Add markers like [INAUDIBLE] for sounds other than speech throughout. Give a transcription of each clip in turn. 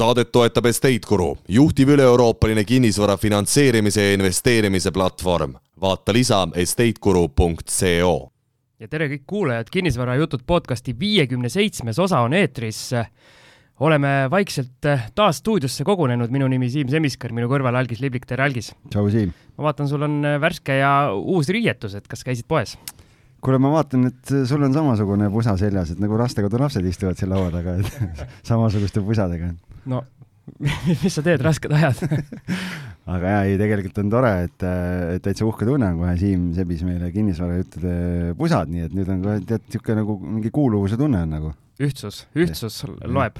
saadet toetab Estate Guru, juhtiv üle-euroopaline kinnisvara finantseerimise ja investeerimise platvorm. vaata lisa estateguru.co. ja tere kõik kuulajad, Kinnisvarajutud podcasti viiekümne seitsmes osa on eetris. oleme vaikselt taas stuudiosse kogunenud, minu nimi Siim Semiskar, minu kõrval Algis Liblik, tere Algis! tšau, Siim! ma vaatan, sul on värske ja uus riietus, et kas käisid poes? kuule, ma vaatan, et sul on samasugune pusa seljas, et nagu lastekodulapsed istuvad seal laua taga, et [LAUGHS] samasuguste pusadega. No [LAUGHS] mis sa teed, rasked ajad [LAUGHS] aga jaa, ei, tegelikult on tore, et, et täitsa uhke tunne on kohe Siim sebis meile kinnisvarajuttude pusad, nii et nüüd on kohe tead niisugune nagu mingi kuuluvuse tunne on nagu. ühtsus, ühtsus ja, loeb.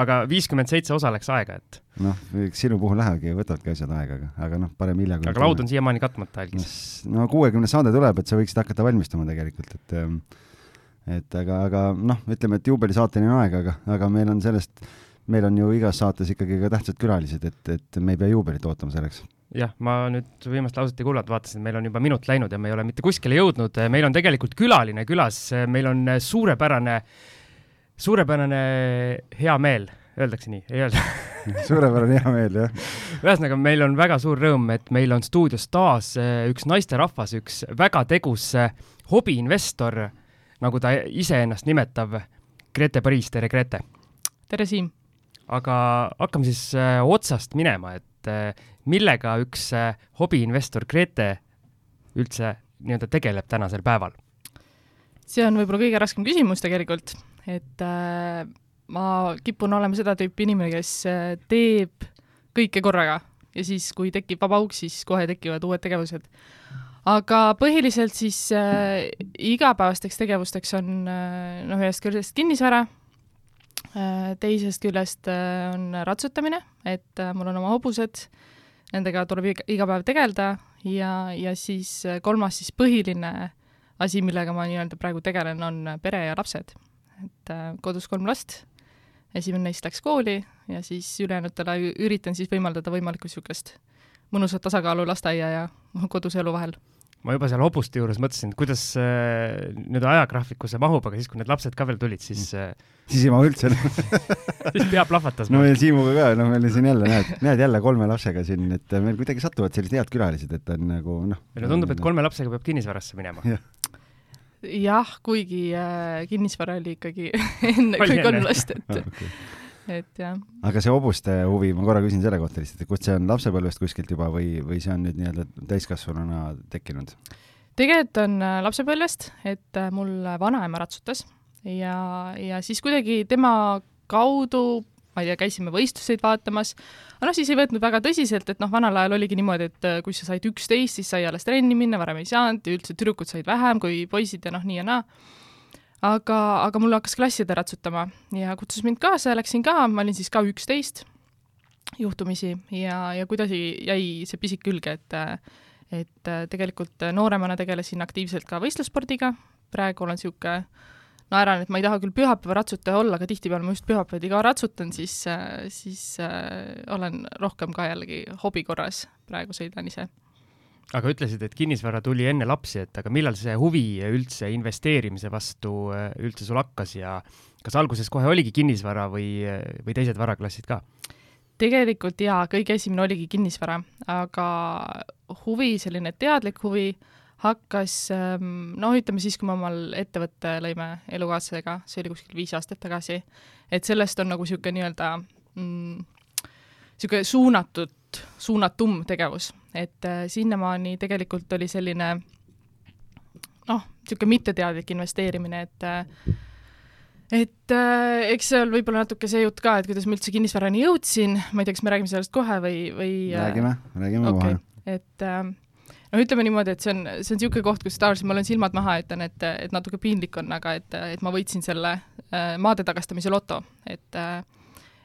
aga viiskümmend seitse osa läks aega, et. noh, eks sinu puhul lähebki, võtavadki asjad aega, aga, aga noh, parem hilja kui aga laud on siiamaani katmata, Algis. no kuuekümnes saade tuleb, et sa võiksid hakata valmistuma tegelikult, et et aga, aga noh, ütleme, et juubelisaateni on aega, aga, aga meil on sellest meil on ju igas saates ikkagi ka tähtsad külalised, et, et me ei pea juubelit ootama selleks. jah, ma nüüd viimast lauset ei kuulanud, vaatasin, et meil on juba minut läinud ja me ei ole mitte kuskile jõudnud, meil on tegelikult külaline külas, meil on suurepärane, suurepärane hea meel, öeldakse nii, ei öelda [LAUGHS] suurepärane hea meel, jah. ühesõnaga, meil on väga suur rõõm, et meil on stuudios taas üks naisterahvas, üks väga tegus hobiinvestor, nagu ta iseennast nimetab, Grete Pariis, tere Grete! tere, Siim! Aga hakkame siis äh, otsast minema, et äh, millega üks äh, hobiinvestor Grete üldse nii-öelda tegeleb tänasel päeval? see on võib-olla kõige raskem küsimus tegelikult, et äh, ma kipun olema seda tüüpi inimene, kes teeb kõike korraga ja siis, kui tekib vaba auk, siis kohe tekivad uued tegevused. aga põhiliselt siis äh, igapäevasteks tegevusteks on äh, noh, ühest küljest kinnisvara, teisest küljest äh, on ratsutamine, et äh, mul on oma hobused, nendega tuleb iga, iga päev tegeleda ja, ja siis kolmas siis põhiline asi, millega ma nii-öelda praegu tegelen, on pere ja lapsed. et kodus kolm last, esimene neist läks kooli ja siis ülejäänutele üritan siis võimaldada võimalikku niisugust mõnusat tasakaalu lasteaia ja koduse elu vahel ma juba seal hobuste juures mõtlesin, et kuidas äh, nüüd ajagraafiku see mahub, aga siis, kui need lapsed ka veel tulid, siis äh, siis ei mahu üldse. [LAUGHS] Siis pea plahvatas. no meil Siimuga ka, noh, meil siin jälle näed, näed jälle kolme lapsega siin, et meil kuidagi satuvad sellised head külalised, et on nagu noh. meile tundub, et kolme lapsega peab kinnisvarasse minema. Ja jah, kuigi äh, kinnisvara oli ikkagi enne kui kolm last, et okay et jah. aga see hobuste huvi, ma korra küsin selle kohta lihtsalt, et kust see on lapsepõlvest kuskilt juba või, või see on nüüd nii-öelda täiskasvanuna tekkinud? tegelikult on äh, lapsepõlvest, et äh, mul vanaema ratsutas ja, ja siis kuidagi tema kaudu ma ei tea, käisime võistluseid vaatamas, aga noh, siis ei võtnud väga tõsiselt, et noh, vanal ajal oligi niimoodi, et äh, kui sa said üksteist, siis sai alles trenni minna, varem ei saanud ja üldse tüdrukud said vähem kui poisid ja noh, nii ja naa aga, aga mul hakkas klasside ratsutama ja kutsus mind kaasa läksin ka, ma olin siis ka üksteist juhtumisi ja, ja kuidagi jäi see pisik külge, et et tegelikult nooremana tegelesin aktiivselt ka võistlusspordiga, praegu olen niisugune naeran, et ma ei taha küll pühapäevaratsutaja olla, aga tihtipeale ma just pühapäeviti ka ratsutan, siis, siis äh, olen rohkem ka jällegi hobi korras, praegu sõidan ise aga ütlesid, et kinnisvara tuli enne lapsi, et aga millal see huvi üldse investeerimise vastu äh, üldse sul hakkas ja kas alguses kohe oligi kinnisvara või, või teised varaklassid ka? tegelikult jaa, kõige esimene oligi kinnisvara, aga huvi, selline teadlik huvi hakkas noh, ütleme siis, kui me omal ettevõtte lõime elukaaslasega, see oli kuskil viis aastat tagasi, et sellest on nagu niisugune nii-öelda mm, niisugune suunatud, suunatum tegevus, et äh, sinnamaani tegelikult oli selline noh, niisugune mitteteadlik investeerimine, et äh, et äh, eks seal võib-olla natuke see jutt ka, et kuidas ma üldse kinnisvarani jõudsin, ma ei tea, kas me räägime sellest kohe või, või äh, räägime, räägime okay. kohe. et äh, no ütleme niimoodi, et see on, see on niisugune koht, kus tavaliselt ma olen silmad maha ütlen, et, et natuke piinlik on, aga et, et ma võitsin selle äh, maade tagastamise loto, et äh,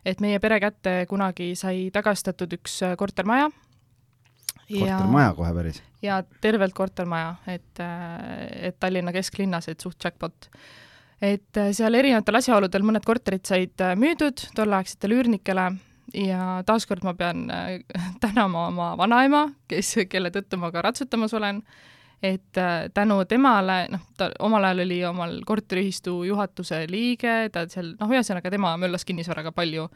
et meie pere kätte kunagi sai tagastatud üks kortermaja. Kortermaja kohe päris? ja tervelt kortermaja, et, äh, et Tallinna kesklinnas, et suht jackpot. et äh, seal erinevatel asjaoludel mõned korterid said müüdud tolleaegsetele üürnikele ja taaskord ma pean [LAUGHS] tänama oma vanaema, kes, kelle tõttu ma ka ratsutamas olen et äh, tänu temale, noh, ta omal ajal oli omal korteriühistu juhatuse liige, ta seal, noh, ühesõnaga tema möllas kinnisvaraga palju,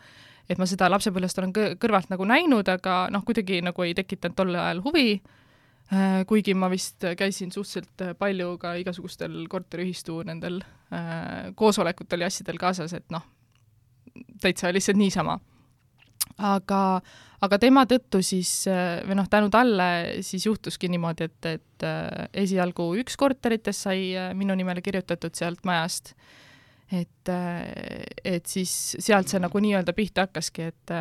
et ma seda lapsepõlvest olen kõ kõrvalt nagu näinud, aga noh, kuidagi nagu ei tekitanud tol ajal huvi äh,, kuigi ma vist käisin suhteliselt palju ka igasugustel korteriühistu nendel äh, koosolekutel ja asjadel kaasas, et noh, täitsa lihtsalt niisama. aga, aga tema tõttu siis või noh, tänu talle siis juhtuski niimoodi, et, et äh, esialgu üks korteritest sai äh, minu nimele kirjutatud sealt majast, et, äh, et siis sealt see nagu nii-öelda pihta hakkaski, et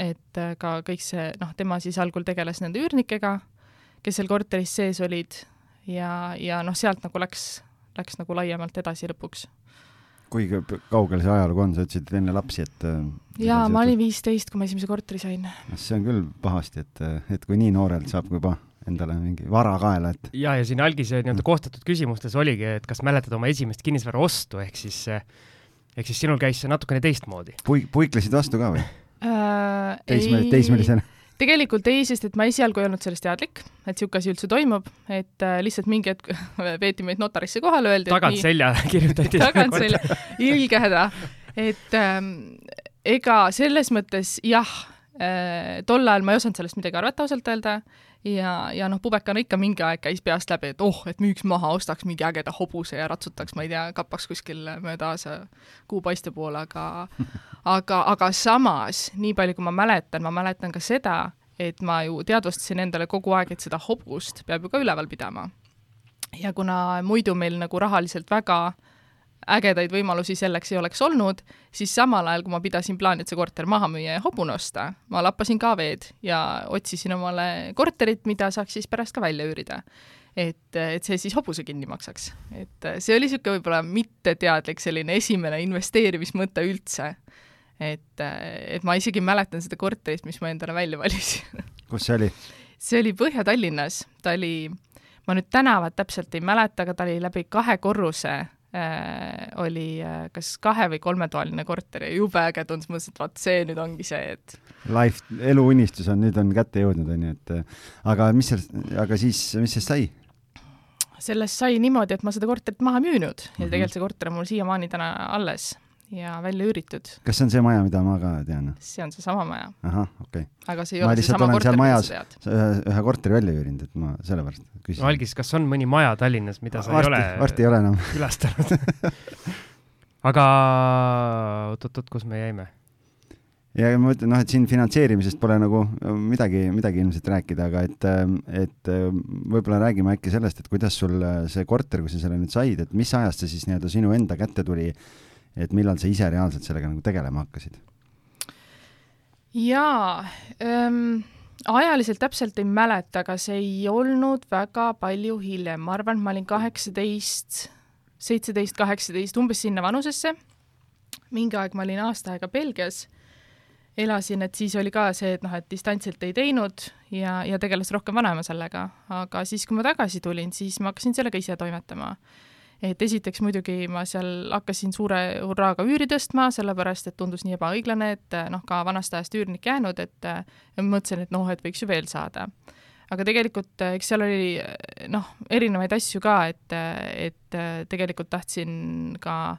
et ka kõik see, noh, tema siis algul tegeles nende üürnikega, kes seal korteris sees olid ja, ja noh, sealt nagu läks, läks nagu laiemalt edasi lõpuks kui kaugel see ajalugu on, sa ütlesid enne lapsi, et äh, jaa, ma olin viisteist, kui ma esimese korteri sain. see on küll pahasti, et, et kui nii noorelt saab juba endale mingi vara kaela, et ja, ja siin algise nii-öelda koostatud küsimustes oligi, et kas mäletad oma esimest kinnisvara ostu, ehk siis ehk siis sinul käis see natukene teistmoodi. Puik-, puiklesid vastu ka või äh,? teismeline, teismelisena? tegelikult ei, sest et ma esialgu ei olnud sellest teadlik, et niisugune asi üldse toimub, et äh, lihtsalt mingi hetk [LAUGHS] veeti meid notarisse kohale, öeldi tagant nii, selja [LAUGHS] kirjutati [LAUGHS] tagant selja, ilge häda. et ähm, ega selles mõttes jah äh,, tol ajal ma ei osanud sellest midagi arvata ausalt öelda ja, ja noh, pubekana ikka mingi aeg käis peast läbi, et oh, et müüks maha, ostaks mingi ägeda hobuse ja ratsutaks, ma ei tea, kapaks kuskil mööda kuupaiste poole, aga [LAUGHS] aga, aga samas, nii palju kui ma mäletan, ma mäletan ka seda, et ma ju teadvustasin endale kogu aeg, et seda hobust peab ju ka üleval pidama. ja kuna muidu meil nagu rahaliselt väga ägedaid võimalusi selleks ei oleks olnud, siis samal ajal, kui ma pidasin plaani, et see korter maha müüa ja hobune osta, ma lappasin ka veed ja otsisin omale korterit, mida saaks siis pärast ka välja üürida et, et see siis hobuse kinni maksaks. et see oli niisugune võib-olla mitteteadlik selline esimene investeerimismõte üldse et, et ma isegi mäletan seda korterit, mis ma endale välja valisin kus see oli? see oli Põhja-Tallinnas, ta oli, ma nüüd tänavat täpselt ei mäleta, aga ta oli läbi kahe korruse oli äh, kas kahe- või kolmetoaline korter ja jube äge tundus, mõtlesin, et vaat see nüüd ongi see, et Life, eluunistus on nüüd on kätte jõudnud, on ju, et aga mis sellest, aga siis, mis sellest sai? sellest sai niimoodi, et ma seda korterit maha müünud ja mm -hmm. tegelikult see korter on mul siiamaani täna alles ja välja üüritud. kas see on see maja, mida ma ka tean? see on seesama maja. ahah, okei okay.. aga see ei ma ole seesama korter, mida sa tead. ühe, ühe korteri välja üürinud, et ma sellepärast küsisin. no Algis, kas on mõni maja Tallinnas, mida sa varsti, ei ole varsti ei ole enam [LAUGHS] külastanud [LAUGHS] aga oot-oot-oot, kus me jäime? ja ma ütlen, noh, et siin finantseerimisest pole nagu midagi, midagi ilmselt rääkida, aga et, et võib-olla räägime äkki sellest, et kuidas sul see korter, kui sa selle nüüd said, et mis ajast see siis nii-öelda sinu enda kätte tuli et millal sa ise reaalselt sellega nagu tegelema hakkasid? jaa ähm,, ajaliselt täpselt ei mäleta, aga see ei olnud väga palju hiljem, ma arvan, et ma olin kaheksateist, seitseteist, kaheksateist, umbes sinna vanusesse. mingi aeg ma olin aasta aega Belgias, elasin, et siis oli ka see, et noh, et distantsilt ei teinud ja, ja tegeles rohkem vanaema sellega, aga siis, kui ma tagasi tulin, siis ma hakkasin sellega ise toimetama et esiteks muidugi ma seal hakkasin suure hurraaga üüri tõstma, sellepärast et tundus nii ebaõiglane, et noh, ka vanast ajast üürnik jäänud, et ja mõtlesin, et noh, et võiks ju veel saada. aga tegelikult eks seal oli noh, erinevaid asju ka, et, et tegelikult tahtsin ka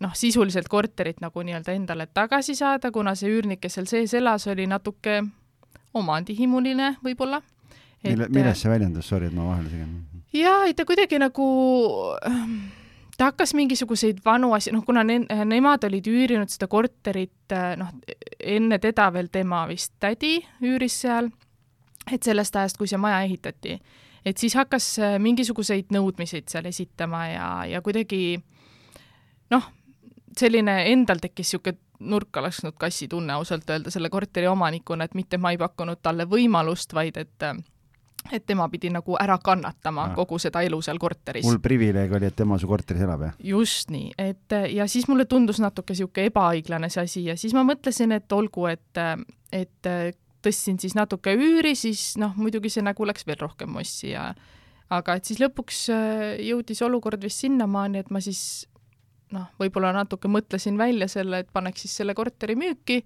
noh, sisuliselt korterit nagu nii-öelda endale tagasi saada, kuna see üürnik, kes seal sees elas, oli natuke omandihimuline võib-olla. mille, milles see väljendus, sorry, et ma vahele segin? Jaa, ei ta kuidagi nagu ta hakkas mingisuguseid vanu asju, noh, kuna ne nemad olid üürinud seda korterit, noh, enne teda veel tema vist tädi üüris seal, et sellest ajast, kui see maja ehitati. et siis hakkas äh, mingisuguseid nõudmiseid seal esitama ja, ja kuidagi noh, selline endal tekkis niisugune nurka lasknud kassi tunne ausalt öelda selle korteri omanikuna, et mitte ma ei pakkunud talle võimalust, vaid et äh, et tema pidi nagu ära kannatama ah. kogu seda elu seal korteris. mul privileeg oli, et tema su korteris elab, jah? just nii, et ja siis mulle tundus natuke niisugune ebaõiglane see asi ja siis ma mõtlesin, et olgu, et, et tõstsin siis natuke üüri, siis noh, muidugi see nägu läks veel rohkem mossi ja aga et siis lõpuks äh, jõudis olukord vist sinnamaani, et ma siis noh, võib-olla natuke mõtlesin välja selle, et paneks siis selle korteri müüki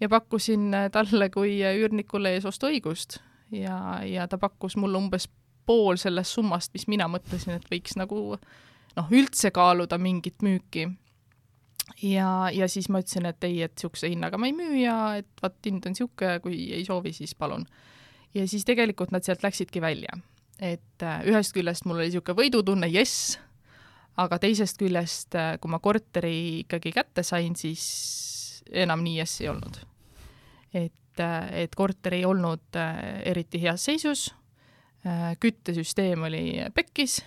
ja pakkusin talle kui üürnikule eesostuõigust ja, ja ta pakkus mulle umbes pool sellest summast, mis mina mõtlesin, et võiks nagu noh, üldse kaaluda mingit müüki. ja, ja siis ma ütlesin, et ei, et niisuguse hinnaga ma ei müü ja et vot hind on niisugune, kui ei soovi, siis palun. ja siis tegelikult nad sealt läksidki välja. et äh, ühest küljest mul oli niisugune võidutunne, jess, aga teisest küljest, äh, kui ma korteri ikkagi kätte sain, siis enam nii jess ei olnud. et, äh, et korter ei olnud eriti heas seisus, küttesüsteem oli pekkis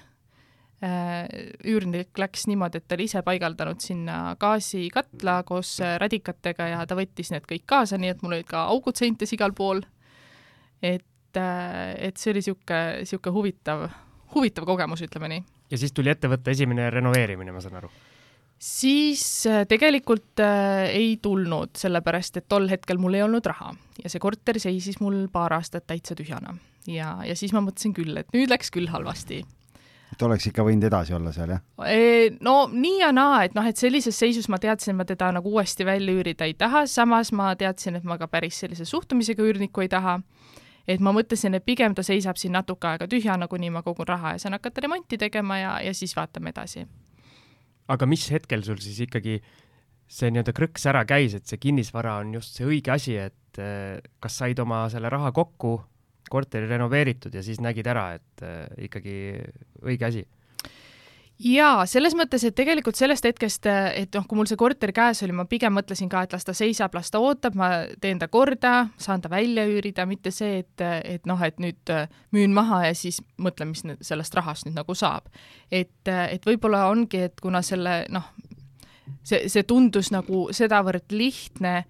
Äh, üürnik läks niimoodi, et ta oli ise paigaldanud sinna gaasikatla koos äh, radikatega ja ta võttis need kõik kaasa, nii et mul olid ka augud seintes igal pool. et, äh, et see oli niisugune, niisugune huvitav, huvitav kogemus, ütleme nii. ja siis tuli ette võtta esimene renoveerimine, ma saan aru? Siis tegelikult äh, ei tulnud, sellepärast et tol hetkel mul ei olnud raha ja see korter seisis mul paar aastat täitsa tühjana ja, ja siis ma mõtlesin küll, et nüüd läks küll halvasti et oleks ikka võinud edasi olla seal, jah? no nii ja naa, et noh, et sellises seisus ma teadsin, ma teda nagu uuesti välja üürida ei taha, samas ma teadsin, et ma ka päris sellise suhtumisega üürnikku ei taha. et ma mõtlesin, et pigem ta seisab siin natuke aega tühjana, kuni ma kogun raha ja saan hakata remonti tegema ja, ja siis vaatame edasi. Aga mis hetkel sul siis ikkagi see nii-öelda krõks ära käis, et see kinnisvara on just see õige asi, et eh, kas said oma selle raha kokku korteri renoveeritud ja siis nägid ära, et äh, ikkagi õige asi jaa, selles mõttes, et tegelikult sellest hetkest, et noh, kui mul see korter käes oli, ma pigem mõtlesin ka, et las ta seisab, las ta ootab, ma teen ta korda, saan ta välja üürida, mitte see, et, et noh, et nüüd äh, müün maha ja siis mõtlen, mis sellest rahast nüüd nagu saab. et, et võib-olla ongi, et kuna selle noh, see, see tundus nagu sedavõrd lihtne,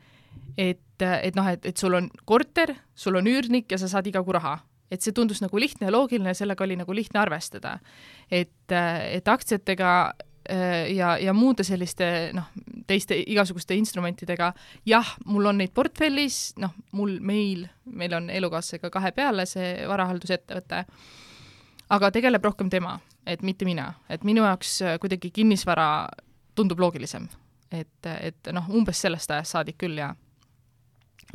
et, et noh, et, et sul on korter, sul on üürnik ja sa saad iga kuu raha. Et see tundus nagu lihtne ja loogiline, sellega oli nagu lihtne arvestada. et, et aktsiatega äh, ja, ja muude selliste noh, teiste igasuguste instrumentidega, jah, mul on neid portfellis, noh, mul, meil, meil on elukaaslasega kahe peale see varahaldusettevõte, aga tegeleb rohkem tema, et mitte mina, et minu jaoks kuidagi kinnisvara tundub loogilisem. et, et noh, umbes sellest ajast saadik küll, jaa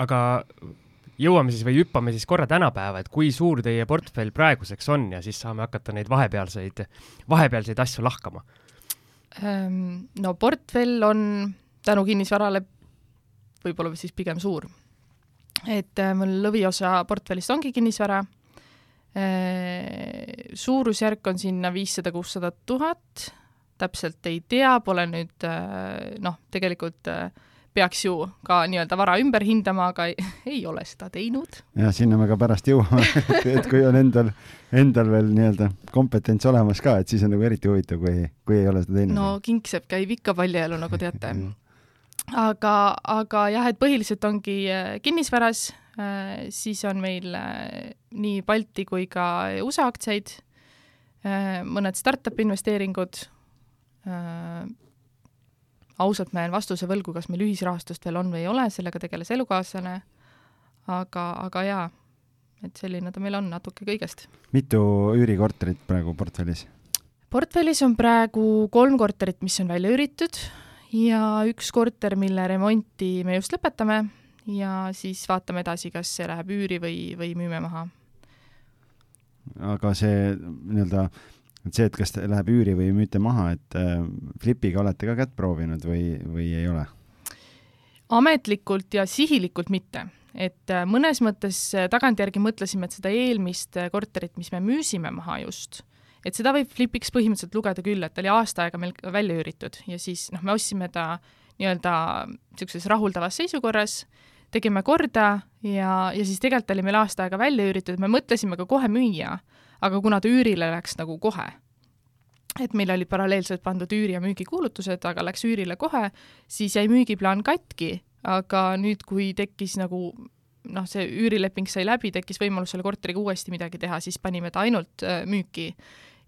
aga jõuame siis või hüppame siis korra tänapäeva, et kui suur teie portfell praeguseks on ja siis saame hakata neid vahepealseid, vahepealseid asju lahkama. Ehm, no portfell on tänu kinnisvarale võib-olla siis pigem suur. et äh, mul lõviosa portfellist ongi kinnisvara, ehm, suurusjärk on sinna viissada, kuussada tuhat, täpselt ei tea, pole nüüd äh, noh, tegelikult äh, peaks ju ka nii-öelda vara ümber hindama, aga ei, [LAUGHS] ei ole seda teinud. ja sinna me ka pärast jõuame [LAUGHS] et kui on endal, endal veel nii-öelda kompetents olemas ka, et siis on nagu eriti huvitav, kui, kui ei ole seda teinud. no kingsepp käib ikka paljajalu, nagu teate aga, aga jah, et põhiliselt ongi äh, kinnisvaras, äh, siis on meil äh, nii Balti kui ka USA aktsiaid, mõned startup'i investeeringud, ausalt ma jään vastuse võlgu, kas meil ühisrahastust veel on või ei ole, sellega tegeles elukaaslane, aga, aga jaa, et selline ta meil on, natuke kõigest. mitu üürikorterit praegu portfellis? portfellis on praegu kolm korterit, mis on välja üüritud ja üks korter, mille remonti me just lõpetame ja siis vaatame edasi, kas see läheb üüri või, või müüme maha. aga see nii-öelda et see, et kas läheb üüri või müüte maha, et äh, Flipiga olete ka kätt proovinud või, või ei ole? ametlikult ja sihilikult mitte, et äh, mõnes mõttes äh, tagantjärgi mõtlesime, et seda eelmist äh, korterit, mis me müüsime maha just, et seda võib Flipiks põhimõtteliselt lugeda küll, et ta oli aasta aega meil välja üüritud ja siis noh, me ostsime ta nii-öelda niisuguses rahuldavas seisukorras, tegime korda ja, ja siis tegelikult oli meil aasta aega välja üüritud, me mõtlesime ka kohe müüa aga kuna ta üürile läks nagu kohe, et meil olid paralleelselt pandud üüri- ja müügikuulutused, aga läks üürile kohe, siis jäi müügiplaan katki, aga nüüd, kui tekkis nagu noh, see üürileping sai läbi, tekkis võimalus selle korteriga uuesti midagi teha, siis panime ta ainult äh, müüki.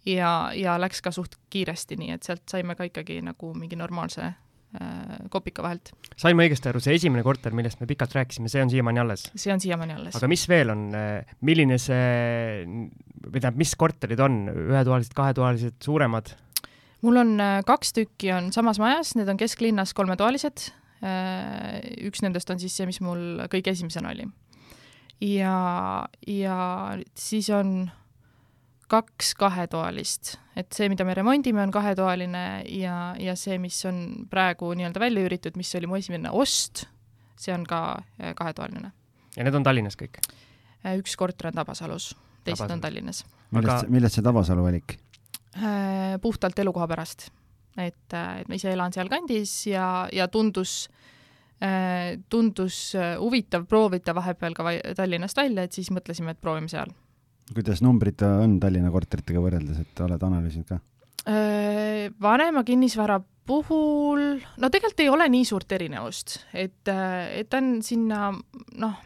Ja, ja läks ka suht kiiresti, nii et sealt saime ka ikkagi nagu mingi normaalse kopika vahelt. sain ma õigesti aru, see esimene korter, millest me pikalt rääkisime, see on siiamaani alles? see on siiamaani alles. aga mis veel on, äh, milline see, või tähendab, mis korterid on, ühetoalised, kahetoalised, suuremad? mul on äh, kaks tükki on samas majas, need on kesklinnas kolmetoalised. üks nendest on siis see, mis mul kõige esimesena oli. ja, ja siis on kaks kahetoalist, et see, mida me remondime, on kahetoaline ja, ja see, mis on praegu nii-öelda välja üüritud, mis oli mu esimene ost, see on ka äh, kahetoaline. ja need on Tallinnas kõik? Äh, üks korter on Tabasalus, teised Tabasalus. on Tallinnas. millest Aga..., millest see Tabasalu valik? puhtalt elukoha pärast. et, et ma ise elan sealkandis ja, ja tundus tundus huvitav proovida vahepeal ka Tallinnast välja, et siis mõtlesime, et proovime seal kuidas numbrid on Tallinna korteritega võrreldes, et oled analüüsinud ka? Äh, vanema kinnisvara puhul, no tegelikult ei ole nii suurt erinevust, et, äh, et ta on sinna noh,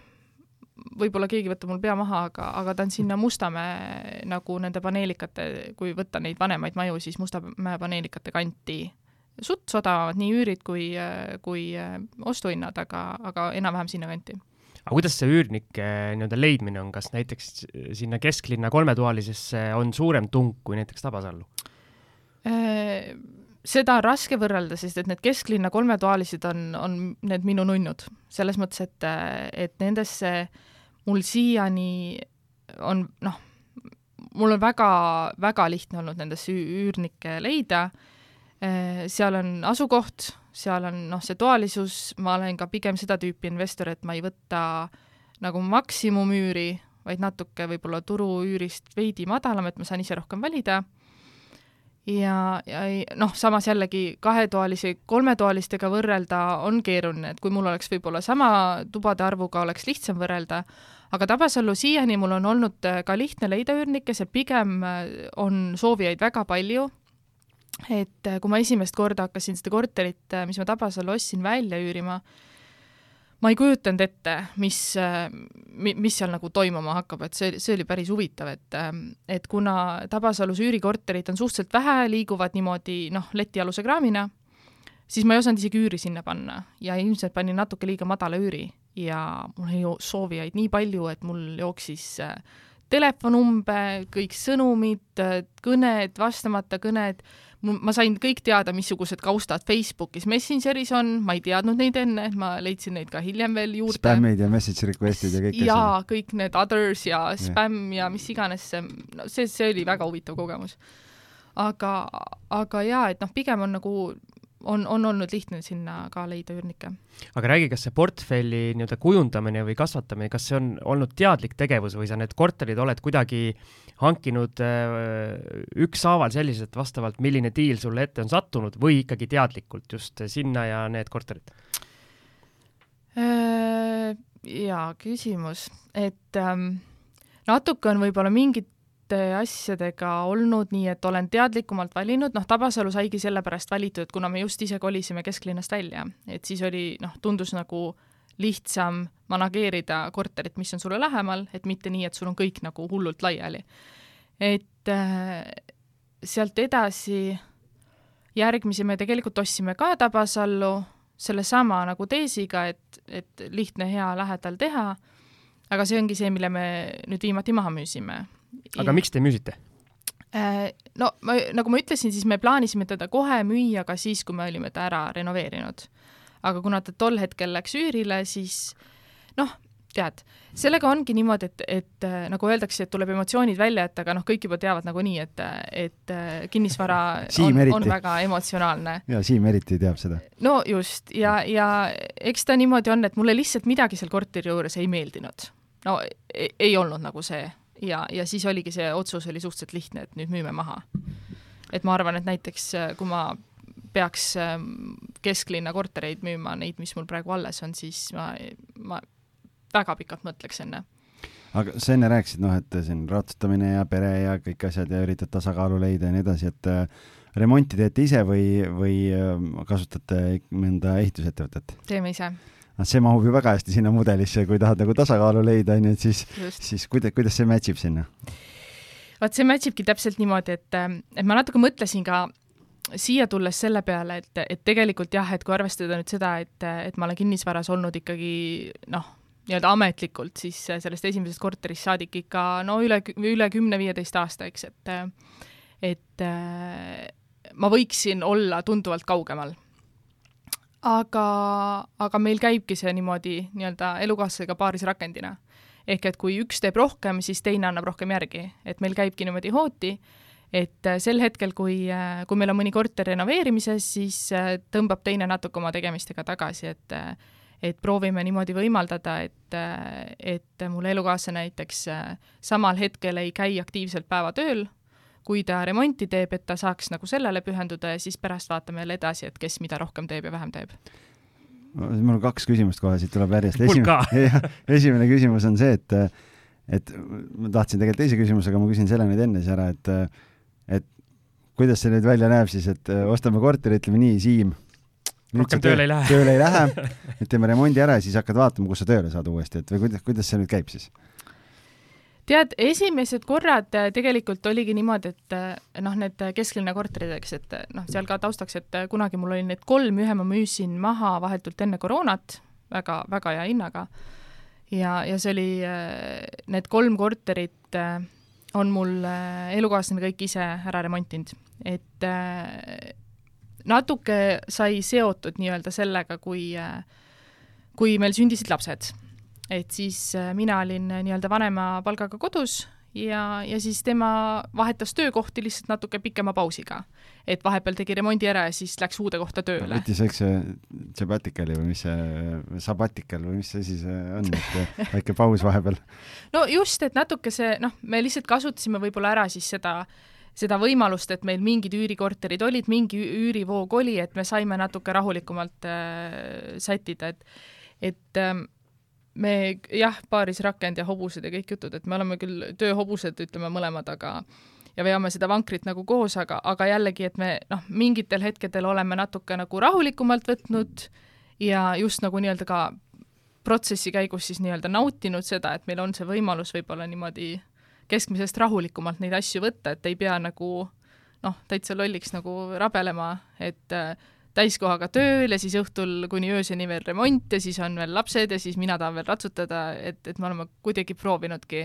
võib-olla keegi võtab mul pea maha, aga, aga ta on sinna Mustamäe nagu nende paneelikate, kui võtta neid vanemaid maju, siis Mustamäe paneelikate kanti suts odavamad, nii üürid kui, kui ostuhinnad, aga, aga enam-vähem sinna kanti aga kuidas see üürnike nii-öelda leidmine on, kas näiteks sinna kesklinna kolmetoalisesse on suurem tung kui näiteks Tabasallu? Äh, seda on raske võrrelda, sest et need kesklinna kolmetoalised on, on need minu nunnud. selles mõttes, et, et nendesse mul siiani on noh, mul on väga, väga lihtne olnud nendesse üürnikke leida, äh, seal on asukoht, seal on noh, see toalisus, ma olen ka pigem seda tüüpi investor, et ma ei võta nagu maksimumüüri, vaid natuke võib-olla turuüürist veidi madalam, et ma saan ise rohkem valida. ja, ja noh, samas jällegi kahetoalisi kolmetoalistega võrrelda on keeruline, et kui mul oleks võib-olla sama tubade arvuga, oleks lihtsam võrrelda, aga Tabasallu siiani mul on olnud ka lihtne leida üürnikke, seal pigem on soovijaid väga palju et äh, kui ma esimest korda hakkasin seda korterit, äh, mis ma Tabasallu ostsin, välja üürima, ma ei kujutanud ette, mis, äh, mis seal nagu toimuma hakkab, et see, see oli päris huvitav, et et kuna Tabasalus üürikorterid on suhteliselt vähe, liiguvad niimoodi noh, letialuse kraamina, siis ma ei osanud isegi üüri sinna panna ja ilmselt panin natuke liiga madala üüri ja mul oli soovijaid nii palju, et mul jooksis telefon umbe, kõik sõnumid, kõned, vastamata kõned ma sain kõik teada, missugused kaustad Facebookis, Messengeris on, ma ei teadnud neid enne, ma leidsin neid ka hiljem veel juurde. spämmid ja message request'id ja kõik jaa, kõik need others ja spämm ja, ja mis iganes see, no see, see oli väga huvitav kogemus. aga, aga jaa, et noh, pigem on nagu on, on olnud lihtne sinna ka leida üürnikke. aga räägi, kas see portfelli nii-öelda kujundamine või kasvatamine, kas see on olnud teadlik tegevus või sa need korterid oled kuidagi hankinud äh, ükshaaval selliselt vastavalt, milline diil sulle ette on sattunud või ikkagi teadlikult just sinna ja need korterid? Äh, jaa, küsimus, et ähm, natuke on võib-olla mingid asjadega olnud nii, et olen teadlikumalt valinud, noh, Tabasalu saigi sellepärast valitud, kuna me just ise kolisime kesklinnast välja, et siis oli noh, tundus nagu lihtsam manageerida korterit, mis on sulle lähemal, et mitte nii, et sul on kõik nagu hullult laiali. et äh, sealt edasi järgmisi me tegelikult ostsime ka Tabasallu sellesama nagu teesiga, et, et lihtne, hea lähedal teha, aga see ongi see, mille me nüüd viimati maha müüsime aga miks te müüsite? Äh, no ma, nagu ma ütlesin, siis me plaanisime teda kohe müüa ka siis, kui me olime ta ära renoveerinud. aga kuna ta tol hetkel läks üürile, siis noh, tead, sellega ongi niimoodi, et, et äh, nagu öeldakse, et tuleb emotsioonid välja jätta, aga noh, kõik juba teavad nagunii, et, et äh, kinnisvara [LAUGHS] on, on väga emotsionaalne. ja Siim eriti teab seda. no just, ja, ja eks ta niimoodi on, et mulle lihtsalt midagi seal korteri juures ei meeldinud. no ei, ei olnud nagu see ja, ja siis oligi see otsus oli suhteliselt lihtne, et nüüd müüme maha. et ma arvan, et näiteks äh, kui ma peaks ähm, kesklinna kortereid müüma, neid, mis mul praegu alles on, siis ma, ma väga pikalt mõtleks enne. aga sa enne rääkisid, noh, et siin ratsutamine ja pere ja kõik asjad ja üritad tasakaalu leida ja nii edasi, et äh, remonti teete ise või, või äh, kasutate mõnda ehitusettevõtet? teeme ise see mahub ju väga hästi sinna mudelisse, kui tahad nagu tasakaalu leida, onju, et siis, siis kuidas, kuidas see match ib sinna? vot see match ibki täpselt niimoodi, et, et ma natuke mõtlesin ka siia tulles selle peale, et, et tegelikult jah, et kui arvestada nüüd seda, et, et ma olen kinnisvaras olnud ikkagi noh, nii-öelda ametlikult siis sellest esimesest korterist saadik ikka no üle, üle kümne-viieteist aasta, eks, et et ma võiksin olla tunduvalt kaugemal aga, aga meil käibki see niimoodi nii-öelda elukaaslasega paaris rakendina. ehk et kui üks teeb rohkem, siis teine annab rohkem järgi, et meil käibki niimoodi hooti, et äh, sel hetkel, kui, äh, kui meil on mõni korter renoveerimises, siis tõmbab teine natuke oma tegemistega tagasi, et et proovime niimoodi võimaldada, et, et mul elukaaslane näiteks samal hetkel ei käi aktiivselt päevatööl, kui ta remonti teeb, et ta saaks nagu sellele pühenduda ja siis pärast vaatame jälle edasi, et kes mida rohkem teeb ja vähem teeb. mul on kaks küsimust kohe, siit tuleb järjest. esimene, [LAUGHS] esimene küsimus on see, et, et ma tahtsin tegelikult teise küsimuse, aga ma küsin selle nüüd enne siis ära, et, et kuidas see nüüd välja näeb siis, et ostame korteri, ütleme nii, Siim rohkem tööle ei lähe. tööle ei lähe, [LAUGHS] et teeme remondi ära ja siis hakkad vaatama, kus sa tööle saad uuesti, et või kuidas, kuidas see nüüd käib siis? Tead, esimesed korrad äh, tegelikult oligi niimoodi, et äh, noh, need kesklinna korterid, eks, et äh, noh, seal ka taustaks, et kunagi mul oli need kolm, ühe ma müüsin maha vahetult enne koroonat väga, väga hea hinnaga. ja, ja see oli, need kolm korterit on mul elukaaslane kõik ise ära remontinud, et natuke sai seotud nii-öelda sellega, kui, kui meil sündisid lapsed et siis äh, mina olin äh, nii-öelda vanema palgaga kodus ja, ja siis tema vahetas töökohti lihtsalt natuke pikema pausiga. et vahepeal tegi remondi ära ja siis läks uude kohta tööle. võttis väikse sabbatical'i või mis see, sabbatical või mis asi see on, et väike paus vahepeal? no just, et natuke see, noh, me lihtsalt kasutasime võib-olla ära siis seda seda võimalust, et meil mingid üürikorterid olid, mingi üürivoog oli, et me saime natuke rahulikumalt äh, sättida, et et ähm, me jah, paaris rakend ja hobused ja kõik jutud, et me oleme küll tööhobused, ütleme mõlemad, aga ja veame seda vankrit nagu koos, aga, aga jällegi, et me noh, mingitel hetkedel oleme natuke nagu rahulikumalt võtnud ja just nagu nii-öelda ka protsessi käigus siis nii-öelda nautinud seda, et meil on see võimalus võib-olla niimoodi keskmisest rahulikumalt neid asju võtta, et ei pea nagu noh, täitsa lolliks nagu rabelema, et äh, täiskohaga tööl ja siis õhtul kuni ööseni veel remont ja siis on veel lapsed ja siis mina tahan veel ratsutada, et, et me oleme kuidagi proovinudki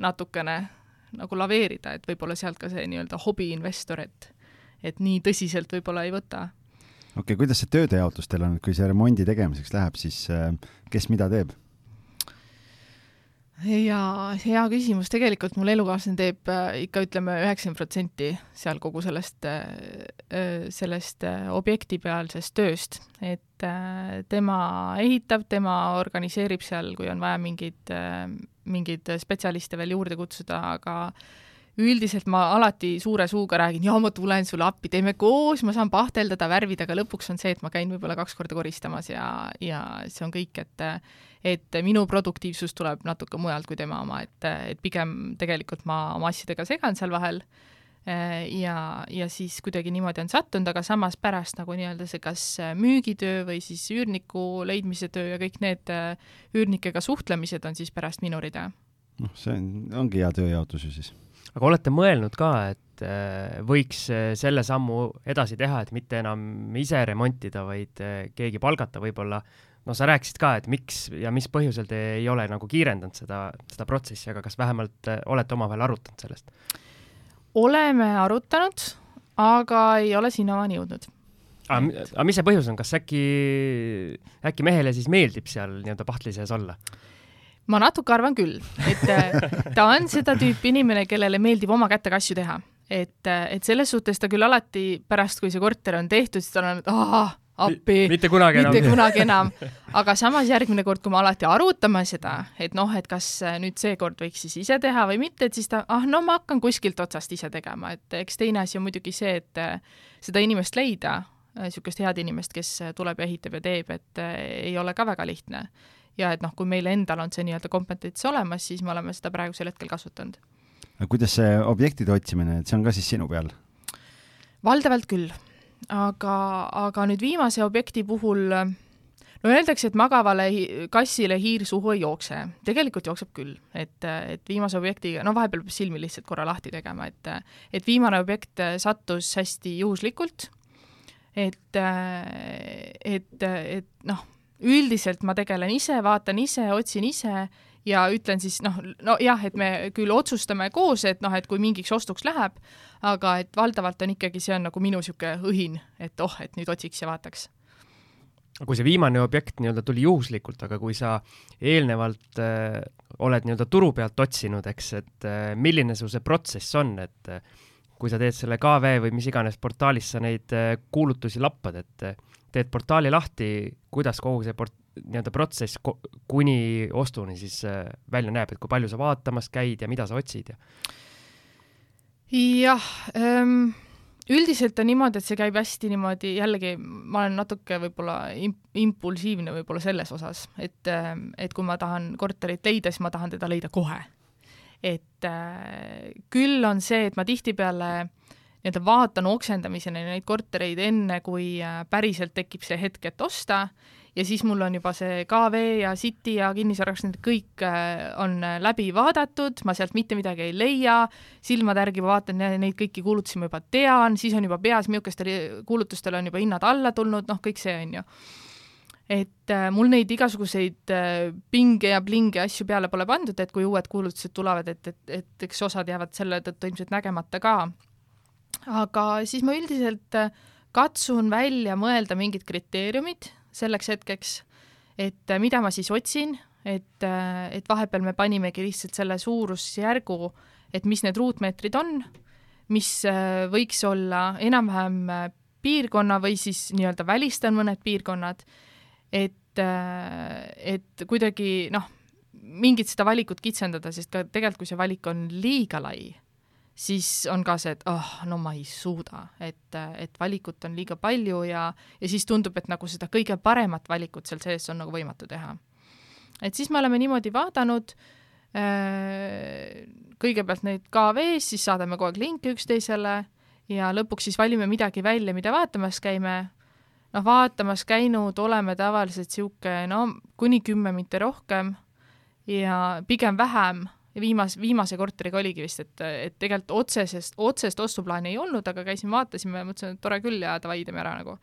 natukene nagu laveerida, et võib-olla sealt ka see nii-öelda hobiinvestor, et et nii tõsiselt võib-olla ei võta. okei okay,, kuidas see tööde jaotus teil on, kui see remondi tegemiseks läheb, siis äh, kes mida teeb? Ja hea küsimus, tegelikult mul elukaaslane teeb äh, ikka ütleme üheksakümmend protsenti seal kogu sellest, äh, äh, sellest objektipealsest tööst, et tema ehitab, tema organiseerib seal, kui on vaja mingeid, mingeid spetsialiste veel juurde kutsuda, aga üldiselt ma alati suure suuga räägin, jaa, ma tulen sulle appi, teeme koos, ma saan pahteldada, värvida, aga lõpuks on see, et ma käin võib-olla kaks korda koristamas ja, ja see on kõik, et et minu produktiivsus tuleb natuke mujalt kui tema oma, et, et pigem tegelikult ma oma asjadega segan seal vahel ja, ja siis kuidagi niimoodi on sattunud, aga samas pärast nagu nii-öelda see kas müügitöö või siis üürniku leidmise töö ja kõik need üürnikega suhtlemised on siis pärast minu rida. noh, see on, ongi hea tööjaotus ju siis aga olete mõelnud ka, et äh, võiks äh, selle sammu edasi teha, et mitte enam ise remontida, vaid äh, keegi palgata võib-olla, no sa rääkisid ka, et miks ja mis põhjusel te ei ole nagu kiirendanud seda, seda protsessi, aga kas vähemalt olete omavahel arutanud sellest? oleme arutanud, aga ei ole sinnamaani jõudnud aga, mis see põhjus on, kas äkki, äkki mehele siis meeldib seal nii-öelda pahtli sees olla? ma natuke arvan küll, et äh, ta on seda tüüpi inimene, kellele meeldib oma kätega asju teha. et, äh, et selles suhtes ta küll alati pärast, kui see korter on tehtud, siis ta on, aa, appi, mitte kunagi enam, mitte kunagi [LAUGHS] enam. aga samas järgmine kord, kui me alati arutame seda, et noh, et kas äh, nüüd seekord võiks siis ise teha või mitte, et siis ta, ah no ma hakkan kuskilt otsast ise tegema, et eks teine asi on muidugi see, et seda inimest leida, niisugust head inimest, kes tuleb ja ehitab ja teeb, et ei ole ka väga lihtne ja et noh, kui meil endal on see nii-öelda kompetents olemas, siis me oleme seda praegusel hetkel kasutanud. aga kuidas see objektide otsimine, et see on ka siis sinu peal? valdavalt küll, aga, aga nüüd viimase objekti puhul no öeldakse, et magavale kassile hiir suhu ei jookse. tegelikult jookseb küll, et, et viimase objektiga, no vahepeal peab silmi lihtsalt korra lahti tegema, et et viimane objekt sattus hästi juhuslikult, et, et, et noh, üldiselt ma tegelen ise, vaatan ise, otsin ise ja ütlen siis noh, nojah, et me küll otsustame koos, et noh, et kui mingiks ostuks läheb, aga et valdavalt on ikkagi, see on nagu minu niisugune õhin, et oh, et nüüd otsiks ja vaataks. kui see viimane objekt nii-öelda tuli juhuslikult, aga kui sa eelnevalt äh, oled nii-öelda turu pealt otsinud, eks, et äh, milline su see protsess on, et äh, kui sa teed selle KV või mis iganes portaalis sa neid äh, kuulutusi lappad, et äh, teed portaali lahti, kuidas kogu see port-, nii-öelda protsess ko kuni ostuni siis äh, välja näeb, et kui palju sa vaatamas käid ja mida sa otsid ja? jah ähm,, üldiselt on niimoodi, et see käib hästi niimoodi, jällegi ma olen natuke võib-olla imp impulsiivne võib-olla selles osas, et, ähm, et kui ma tahan korterit leida, siis ma tahan teda leida kohe. et äh, küll on see, et ma tihtipeale nii-öelda vaatan oksendamiseni neid kortereid enne, kui äh, päriselt tekib see hetk, et osta ja siis mul on juba see KV ja City ja kinnisvaras, need kõik äh, on äh, läbi vaadatud, ma sealt mitte midagi ei leia, silmade järgi ma vaatan, neid kõiki kuulutusi ma juba tean, siis on juba peas, millistel kuulutustel on juba hinnad alla tulnud, noh, kõik see on ju et mul neid igasuguseid pinge ja plinge asju peale pole pandud, et kui uued kuulutused tulevad, et, et, et eks osad jäävad selle tõttu ilmselt nägemata ka. Aga siis ma üldiselt äh, katsun välja mõelda mingid kriteeriumid, selleks hetkeks, et äh, mida ma siis otsin, et, äh, et vahepeal me panimegi lihtsalt selle suurusjärgu, et mis need ruutmeetrid on, mis võiks olla enam-vähem piirkonna või siis nii-öelda välistan mõned piirkonnad, et, et kuidagi noh, mingit seda valikut kitsendada, sest ka tegelikult, kui see valik on liiga lai, siis on ka see, et oh,, no ma ei suuda, et, et valikut on liiga palju ja, ja siis tundub, et nagu seda kõige paremat valikut seal sees on nagu võimatu teha. et siis me oleme niimoodi vaadanud äh, kõigepealt neid KV-s, siis saadame kogu aeg linke üksteisele ja lõpuks siis valime midagi välja, mida vaatamas käime. noh, vaatamas käinud oleme tavaliselt niisugune no kuni kümme, mitte rohkem ja pigem vähem ja viimas, viimase korteriga oligi vist, et, et tegelikult otsesest, otsest ostuplaani ei olnud, aga käisime, vaatasime ja mõtlesime, et tore küll ja davai, teeme ära nagu.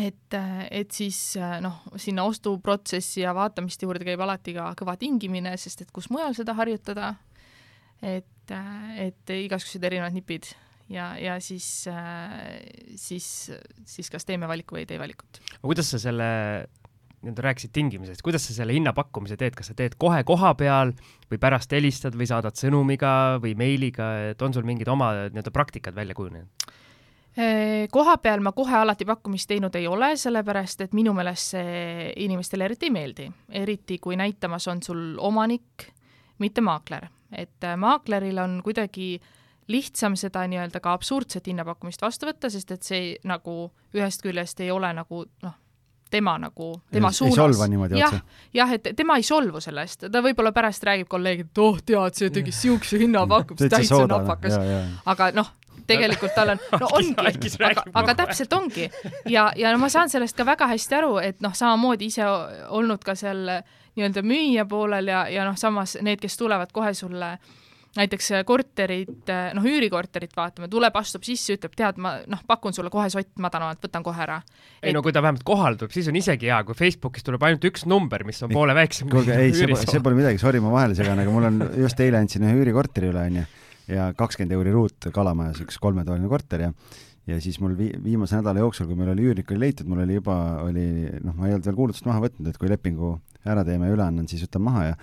et, et siis noh, sinna ostuprotsessi ja vaatamiste juurde käib alati ka kõva tingimine, sest et kus mujal seda harjutada, et, et igasugused erinevad nipid ja, ja siis, siis, siis kas teeme valiku või ei tee valikut. aga kuidas sa selle nii-öelda rääkisid tingimusest, kuidas sa selle hinnapakkumise teed, kas sa teed kohe koha peal või pärast helistad või saadad sõnumiga või meiliga, et on sul mingid oma nii-öelda praktikad välja kujunenud? koha peal ma kohe alati pakkumist teinud ei ole, sellepärast et minu meelest see inimestele eriti ei meeldi, eriti kui näitamas on sul omanik, mitte maakler. et äh, maakleril on kuidagi lihtsam seda nii-öelda ka absurdset hinnapakkumist vastu võtta, sest et see nagu ühest küljest ei ole nagu noh, tema nagu, tema suunas. ei solva niimoodi jah, jah, et tema ei solvu selle eest, ta võib-olla pärast räägib kolleegidele, et oh, tead, see tegi siukse hinnapakkumise, täitsa napakas. aga noh, tegelikult tal on, no [LAUGHS] ongi, aga, aga täpselt ongi. ja, ja no ma saan sellest ka väga hästi aru, et noh, samamoodi ise olnud ka seal nii-öelda müüja poolel ja, ja noh, samas need, kes tulevad kohe sulle äh, näiteks äh, korterit, äh, noh, üürikorterit vaatame, tuleb, astub sisse, ütleb, tead, ma noh, pakun sulle kohe sott madalamalt, võtan kohe ära. ei et... no kui ta vähemalt kohale tuleb, siis on isegi hea, kui Facebookis tuleb ainult üks number, mis on poole väiksem. kuulge, ei, see, see pole midagi, sorry, ma vahele segan, aga mul on, just eile andsin ühe üürikorteri üle, onju, ja kakskümmend euri ruut Kalamajas, üks kolmetoaline korter ja ja siis mul vi-, viimase nädala jooksul, kui meil oli üürnik oli leitud, mul oli juba, oli noh, ma ei olnud veel kuulutust maha võtnud, et kui lepingu ära teeme ja üle annan, siis võtan maha ja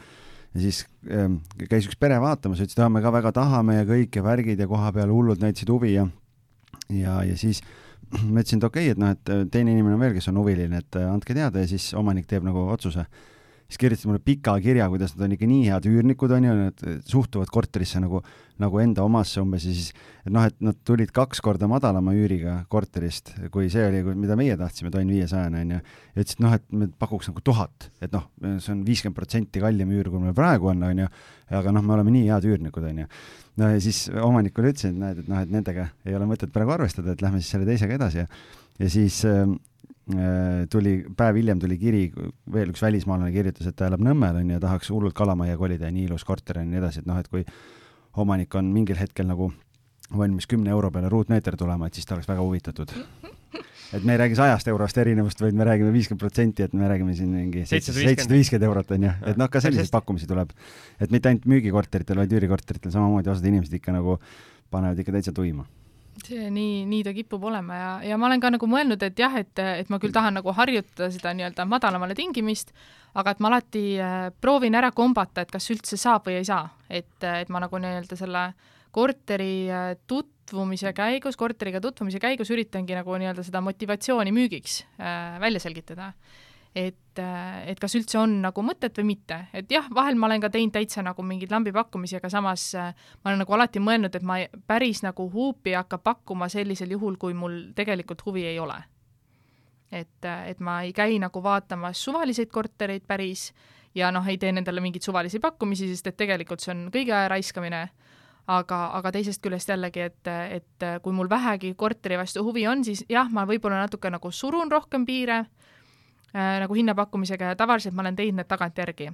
ja siis ähm, käis üks pere vaatamas, ütles, et me ka väga tahame ja kõik ja värgid ja koha peal hullud näitasid huvi ja ja, ja siis [CLEARS THROAT] ma ütlesin, et okei okay,, et noh, et äh, teine inimene on veel, kes on huviline, et äh, andke teada. Ja siis omanik teeb nagu otsuse siis kirjutasid mulle pika kirja, kuidas nad on ikka nii head üürnikud, on ju, nad suhtuvad korterisse nagu, nagu enda omasse umbes ja siis, et noh, et nad tulid kaks korda madalama üüriga korterist, kui see oli, mida meie tahtsime, tonn viiesajane, on ju. ja ütlesid, noh, et me pakuks nagu tuhat, et noh, see on viiskümmend protsenti kallim üür, kui meil praegu on, on ju, aga noh, me oleme nii head üürnikud, on ju. no ja siis omanikule ütlesin, et näed, et noh, et nendega ei ole mõtet praegu arvestada, et lähme siis selle teisega edasi ja ja siis äh, tuli, päev hiljem tuli kiri, veel üks välismaalane kirjutas, et ta elab Nõmmel onju ja tahaks hullult kalamajja kolida ja nii ilus korter on ja nii edasi, et noh, et kui omanik on mingil hetkel nagu valmis kümne euro peale ruutmeeter tulema, et siis ta oleks väga huvitatud. et me ei räägi sajast eurost erinevust, vaid me räägime viiskümmend protsenti, et me räägime siin mingi seitsesada viiskümmend eurot onju, et noh, ka selliseid pakkumisi tuleb. et mitte ainult müügikorteritel, vaid üürikorteritel samamoodi osad inimesed ikka nagu panevad ikka täitsa tuima see nii, nii ta kipub olema ja, ja ma olen ka nagu mõelnud, et jah, et, et ma küll tahan nagu harjutada seda nii-öelda madalamale tingimist, aga et ma alati äh, proovin ära kombata, et kas üldse saab või ei saa. et, et ma nagu nii-öelda selle korteri äh, tutvumise käigus, korteriga tutvumise käigus üritangi nagu nii-öelda seda motivatsiooni müügiks äh, välja selgitada et, et kas üldse on nagu mõtet või mitte, et jah, vahel ma olen ka teinud täitsa nagu mingeid lambipakkumisi, aga samas äh, ma olen nagu alati mõelnud, et ma päris nagu huupi ei hakka pakkuma sellisel juhul, kui mul tegelikult huvi ei ole. et, et ma ei käi nagu vaatamas suvaliseid kortereid päris ja noh, ei tee nendele mingeid suvalisi pakkumisi, sest et tegelikult see on kõigi aja raiskamine aga, aga teisest küljest jällegi, et, et kui mul vähegi korteri vastu huvi on, siis jah, ma võib-olla natuke nagu surun rohkem piire äh, nagu hinnapakkumisega ja tavaliselt ma olen teinud need tagantjärgi.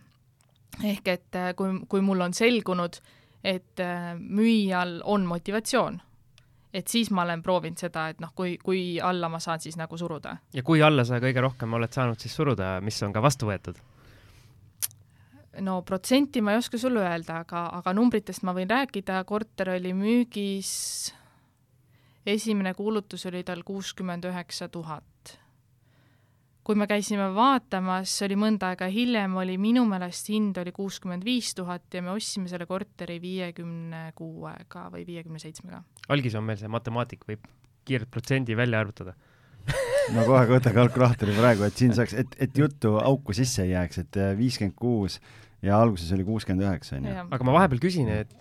ehk et äh, kui, kui mul on selgunud, et äh, müüjal on motivatsioon, et siis ma olen proovinud seda, et noh, kui, kui alla ma saan siis nagu suruda. ja kui alla sa kõige rohkem oled saanud siis suruda, mis on ka vastu võetud? no protsenti ma ei oska sulle öelda, aga, aga numbritest ma võin rääkida, korter oli müügis, esimene kuulutus oli tal kuuskümmend üheksa tuhat kui me käisime vaatamas, see oli mõnda aega hiljem, oli minu meelest hind oli kuuskümmend viis tuhat ja me ostsime selle korteri viiekümne kuuega või viiekümne seitsmega. algis on meil see matemaatik, võib kiirelt protsendi välja arvutada no kohe võta kalkulaatori praegu, et siin saaks, et, et juttu auku sisse ei jääks, et viiskümmend kuus ja alguses oli kuuskümmend üheksa, onju. aga ma vahepeal küsin, et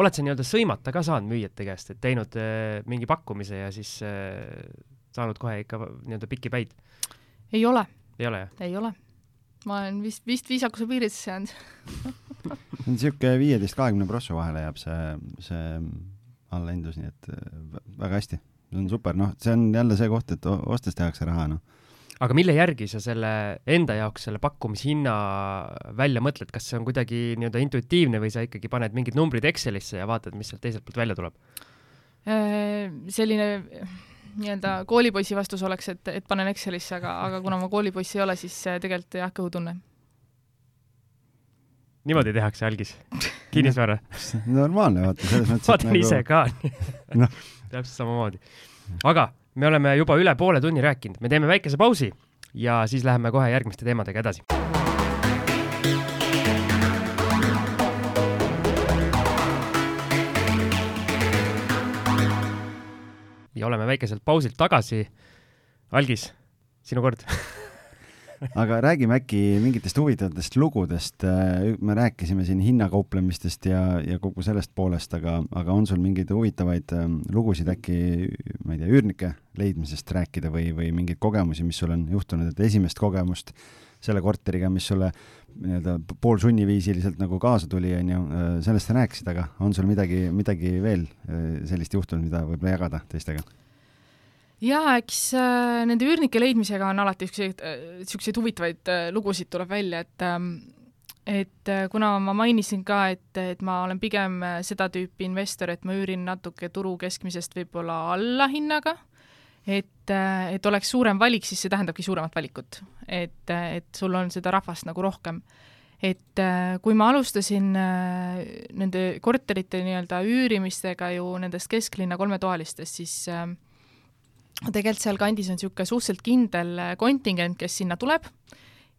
oled sa nii-öelda sõimata ka saanud müüjate käest, et teinud äh, mingi pakkumise ja siis äh, saanud kohe ikka nii-öelda pikki päid? Ei ole. ei ole, jah? ei ole. ma olen vist, vist viisakuse piiridesse jäänud see [LAUGHS] on niisugune viieteist, kahekümne prossa vahele jääb see, see allahindlus, nii et äh, väga hästi. see on super, noh, see on jälle see koht, et ostes tehakse raha, noh aga mille järgi sa selle enda jaoks selle pakkumishinna välja mõtled, kas see on kuidagi nii-öelda intuitiivne või sa ikkagi paned mingid numbrid Excelisse ja vaatad, mis sealt teiselt poolt välja tuleb? Äh, selline nii-öelda koolipoisi vastus oleks, et, et panen Excelisse, aga, aga kuna ma koolipoiss ei ole, siis tegelikult jah, kõhutunne. niimoodi tehakse algis? kinnisvara [LAUGHS] normaalne, vaata, selles mõttes. vaatan nagu... ise ka [LAUGHS] no. täpselt samamoodi. aga me oleme juba üle poole tunni rääkinud, me teeme väikese pausi ja siis läheme kohe järgmiste teemadega edasi ja oleme väikeselt pausilt tagasi. Algis, sinu kord [LAUGHS] aga räägime äkki mingitest huvitavatest lugudest. me rääkisime siin hinnakauplemistest ja, ja kogu sellest poolest, aga, aga on sul mingeid huvitavaid ähm, lugusid äkki, ma ei tea, üürnike leidmisest rääkida või, või mingeid kogemusi, mis sul on juhtunud, et esimest kogemust selle korteriga, mis sulle nii-öelda poolsunniviisiliselt nagu kaasa tuli, on ju, äh, sellest sa rääkisid, aga on sul midagi, midagi veel äh, sellist juhtunud, mida võib-olla jagada teistega? jaa, eks äh, nende üürnike leidmisega on alati niisuguseid äh,, niisuguseid huvitavaid äh, lugusid tuleb välja, et ähm, et äh, kuna ma mainisin ka, et, et ma olen pigem äh, seda tüüpi investor, et ma üürin natuke turu keskmisest võib-olla alla hinnaga, et, äh, et oleks suurem valik, siis see tähendabki suuremat valikut. et, et sul on seda rahvast nagu rohkem. et kui ma alustasin nende korterite nii-öelda üürimistega ju nendest kesklinna kolmetoalistest, siis äh, tegelikult sealkandis on niisugune suhteliselt kindel kontingent, kes sinna tuleb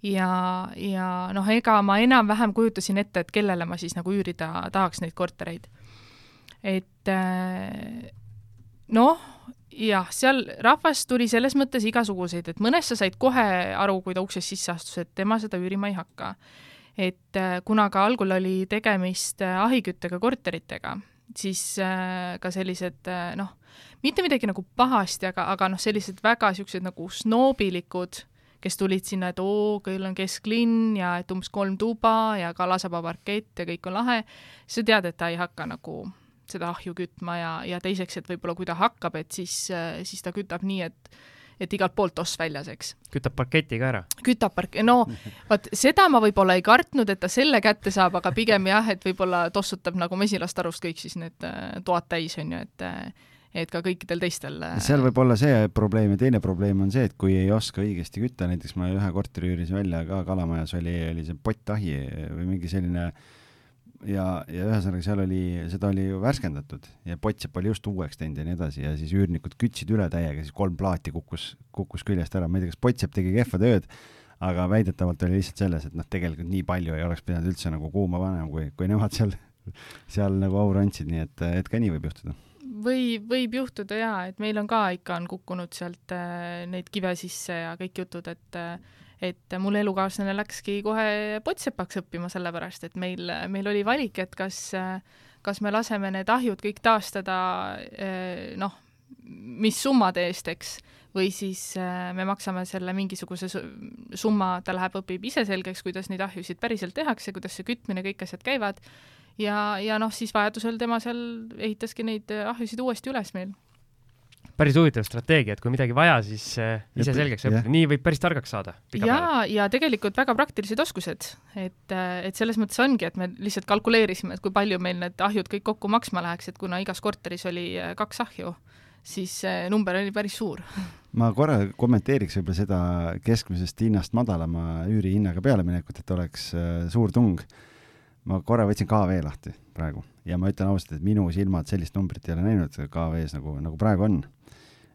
ja, ja noh, ega ma enam-vähem kujutasin ette, et kellele ma siis nagu üürida tahaks neid kortereid. et äh, noh, jah, seal rahvast tuli selles mõttes igasuguseid, et mõnest sa said kohe aru, kui ta uksest sisse astus, et tema seda üürima ei hakka. et äh, kuna ka algul oli tegemist äh, ahiküttega korteritega, siis ka sellised noh, mitte midagi nagu pahasti, aga, aga noh, sellised väga niisugused nagu snoobilikud, kes tulid sinna, et oo, küll on kesklinn ja et umbes kolm tuba ja kalasaba parkett ja kõik on lahe, sa tead, et ta ei hakka nagu seda ahju kütma ja, ja teiseks, et võib-olla kui ta hakkab, et siis, siis ta kütab nii, et et igalt poolt oss väljas, eks. kütab parketi ka ära? kütab park-, no [LAUGHS] vot seda ma võib-olla ei kartnud, et ta selle kätte saab, aga pigem jah, et võib-olla tossutab nagu mesilastarust kõik siis need äh, toad täis, on ju, et et ka kõikidel teistel. Äh, seal võib olla see probleem ja teine probleem on see, et kui ei oska õigesti kütta, näiteks ma ühe korteri üürisin välja ka Kalamajas oli, oli see pottahi või mingi selline ja, ja ühesõnaga seal oli, seda oli ju värskendatud ja Potsepp oli just uueks teinud ja nii edasi ja siis üürnikud kütsid üle täiega, siis kolm plaati kukkus, kukkus küljest ära, ma ei tea, kas Potsepp tegi kehva tööd, aga väidetavalt oli lihtsalt selles, et noh, tegelikult nii palju ei oleks pidanud üldse nagu kuuma panema, kui, kui nemad seal, seal nagu auru andsid, nii et, et ka nii võib juhtuda. Või võib juhtuda jaa, et meil on ka ikka on kukkunud sealt äh, neid kive sisse ja kõik jutud, et äh, et mul elukaaslane läkski kohe pottsepaks õppima, sellepärast et meil, meil oli valik, et kas, kas me laseme need ahjud kõik taastada äh, noh, mis summade eest, eks, või siis äh, me maksame selle mingisuguse summa, ta läheb, õpib ise selgeks, kuidas neid ahjusid päriselt tehakse, kuidas see kütmine, kõik asjad käivad ja, ja noh, siis vajadusel tema seal ehitaski neid ahjusid uuesti üles meil. Päris huvitav strateegia, et kui midagi vaja, siis äh, ise selgeks õppida, nii võib päris targaks saada. ja, ja tegelikult väga praktilised oskused, et, äh, et selles mõttes ongi, et me lihtsalt kalkuleerisime, et kui palju meil need ahjud kõik kokku maksma läheks, et kuna igas korteris oli kaks ahju, siis see number oli päris suur. [LAUGHS] Ma korra kommenteeriks võib-olla seda keskmisest hinnast madalama üürihinnaga pealeminekut, et oleks suur tung ma korra võtsin KV lahti praegu ja ma ütlen ausalt, et minu silmad sellist numbrit ei ole näinud KV-s nagu, nagu praegu on.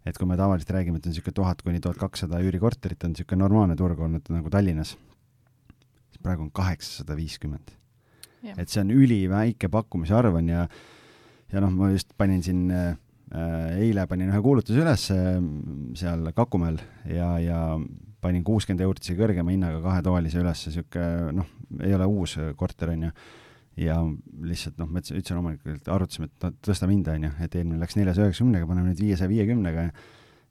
et kui me tavaliselt räägime, et on niisugune tuhat kuni tuhat kakssada üürikorterit on niisugune normaalne turg olnud nagu Tallinnas, siis praegu on kaheksasada viiskümmend. et see on üliväike pakkumise arv on ja, ja noh, ma just panin siin äh, eile panin ühe kuulutuse üles äh, seal Kakumäel ja, ja panin kuuskümmend eurot isegi kõrgema hinnaga kahetoalise üles, sihuke noh, ei ole uus korter onju. ja lihtsalt noh, ma ütlesin omanikule, et arutasime, et tõstame hinda onju, et eelmine läks neljasaja üheksakümnega, paneme nüüd viiesaja viiekümnega ja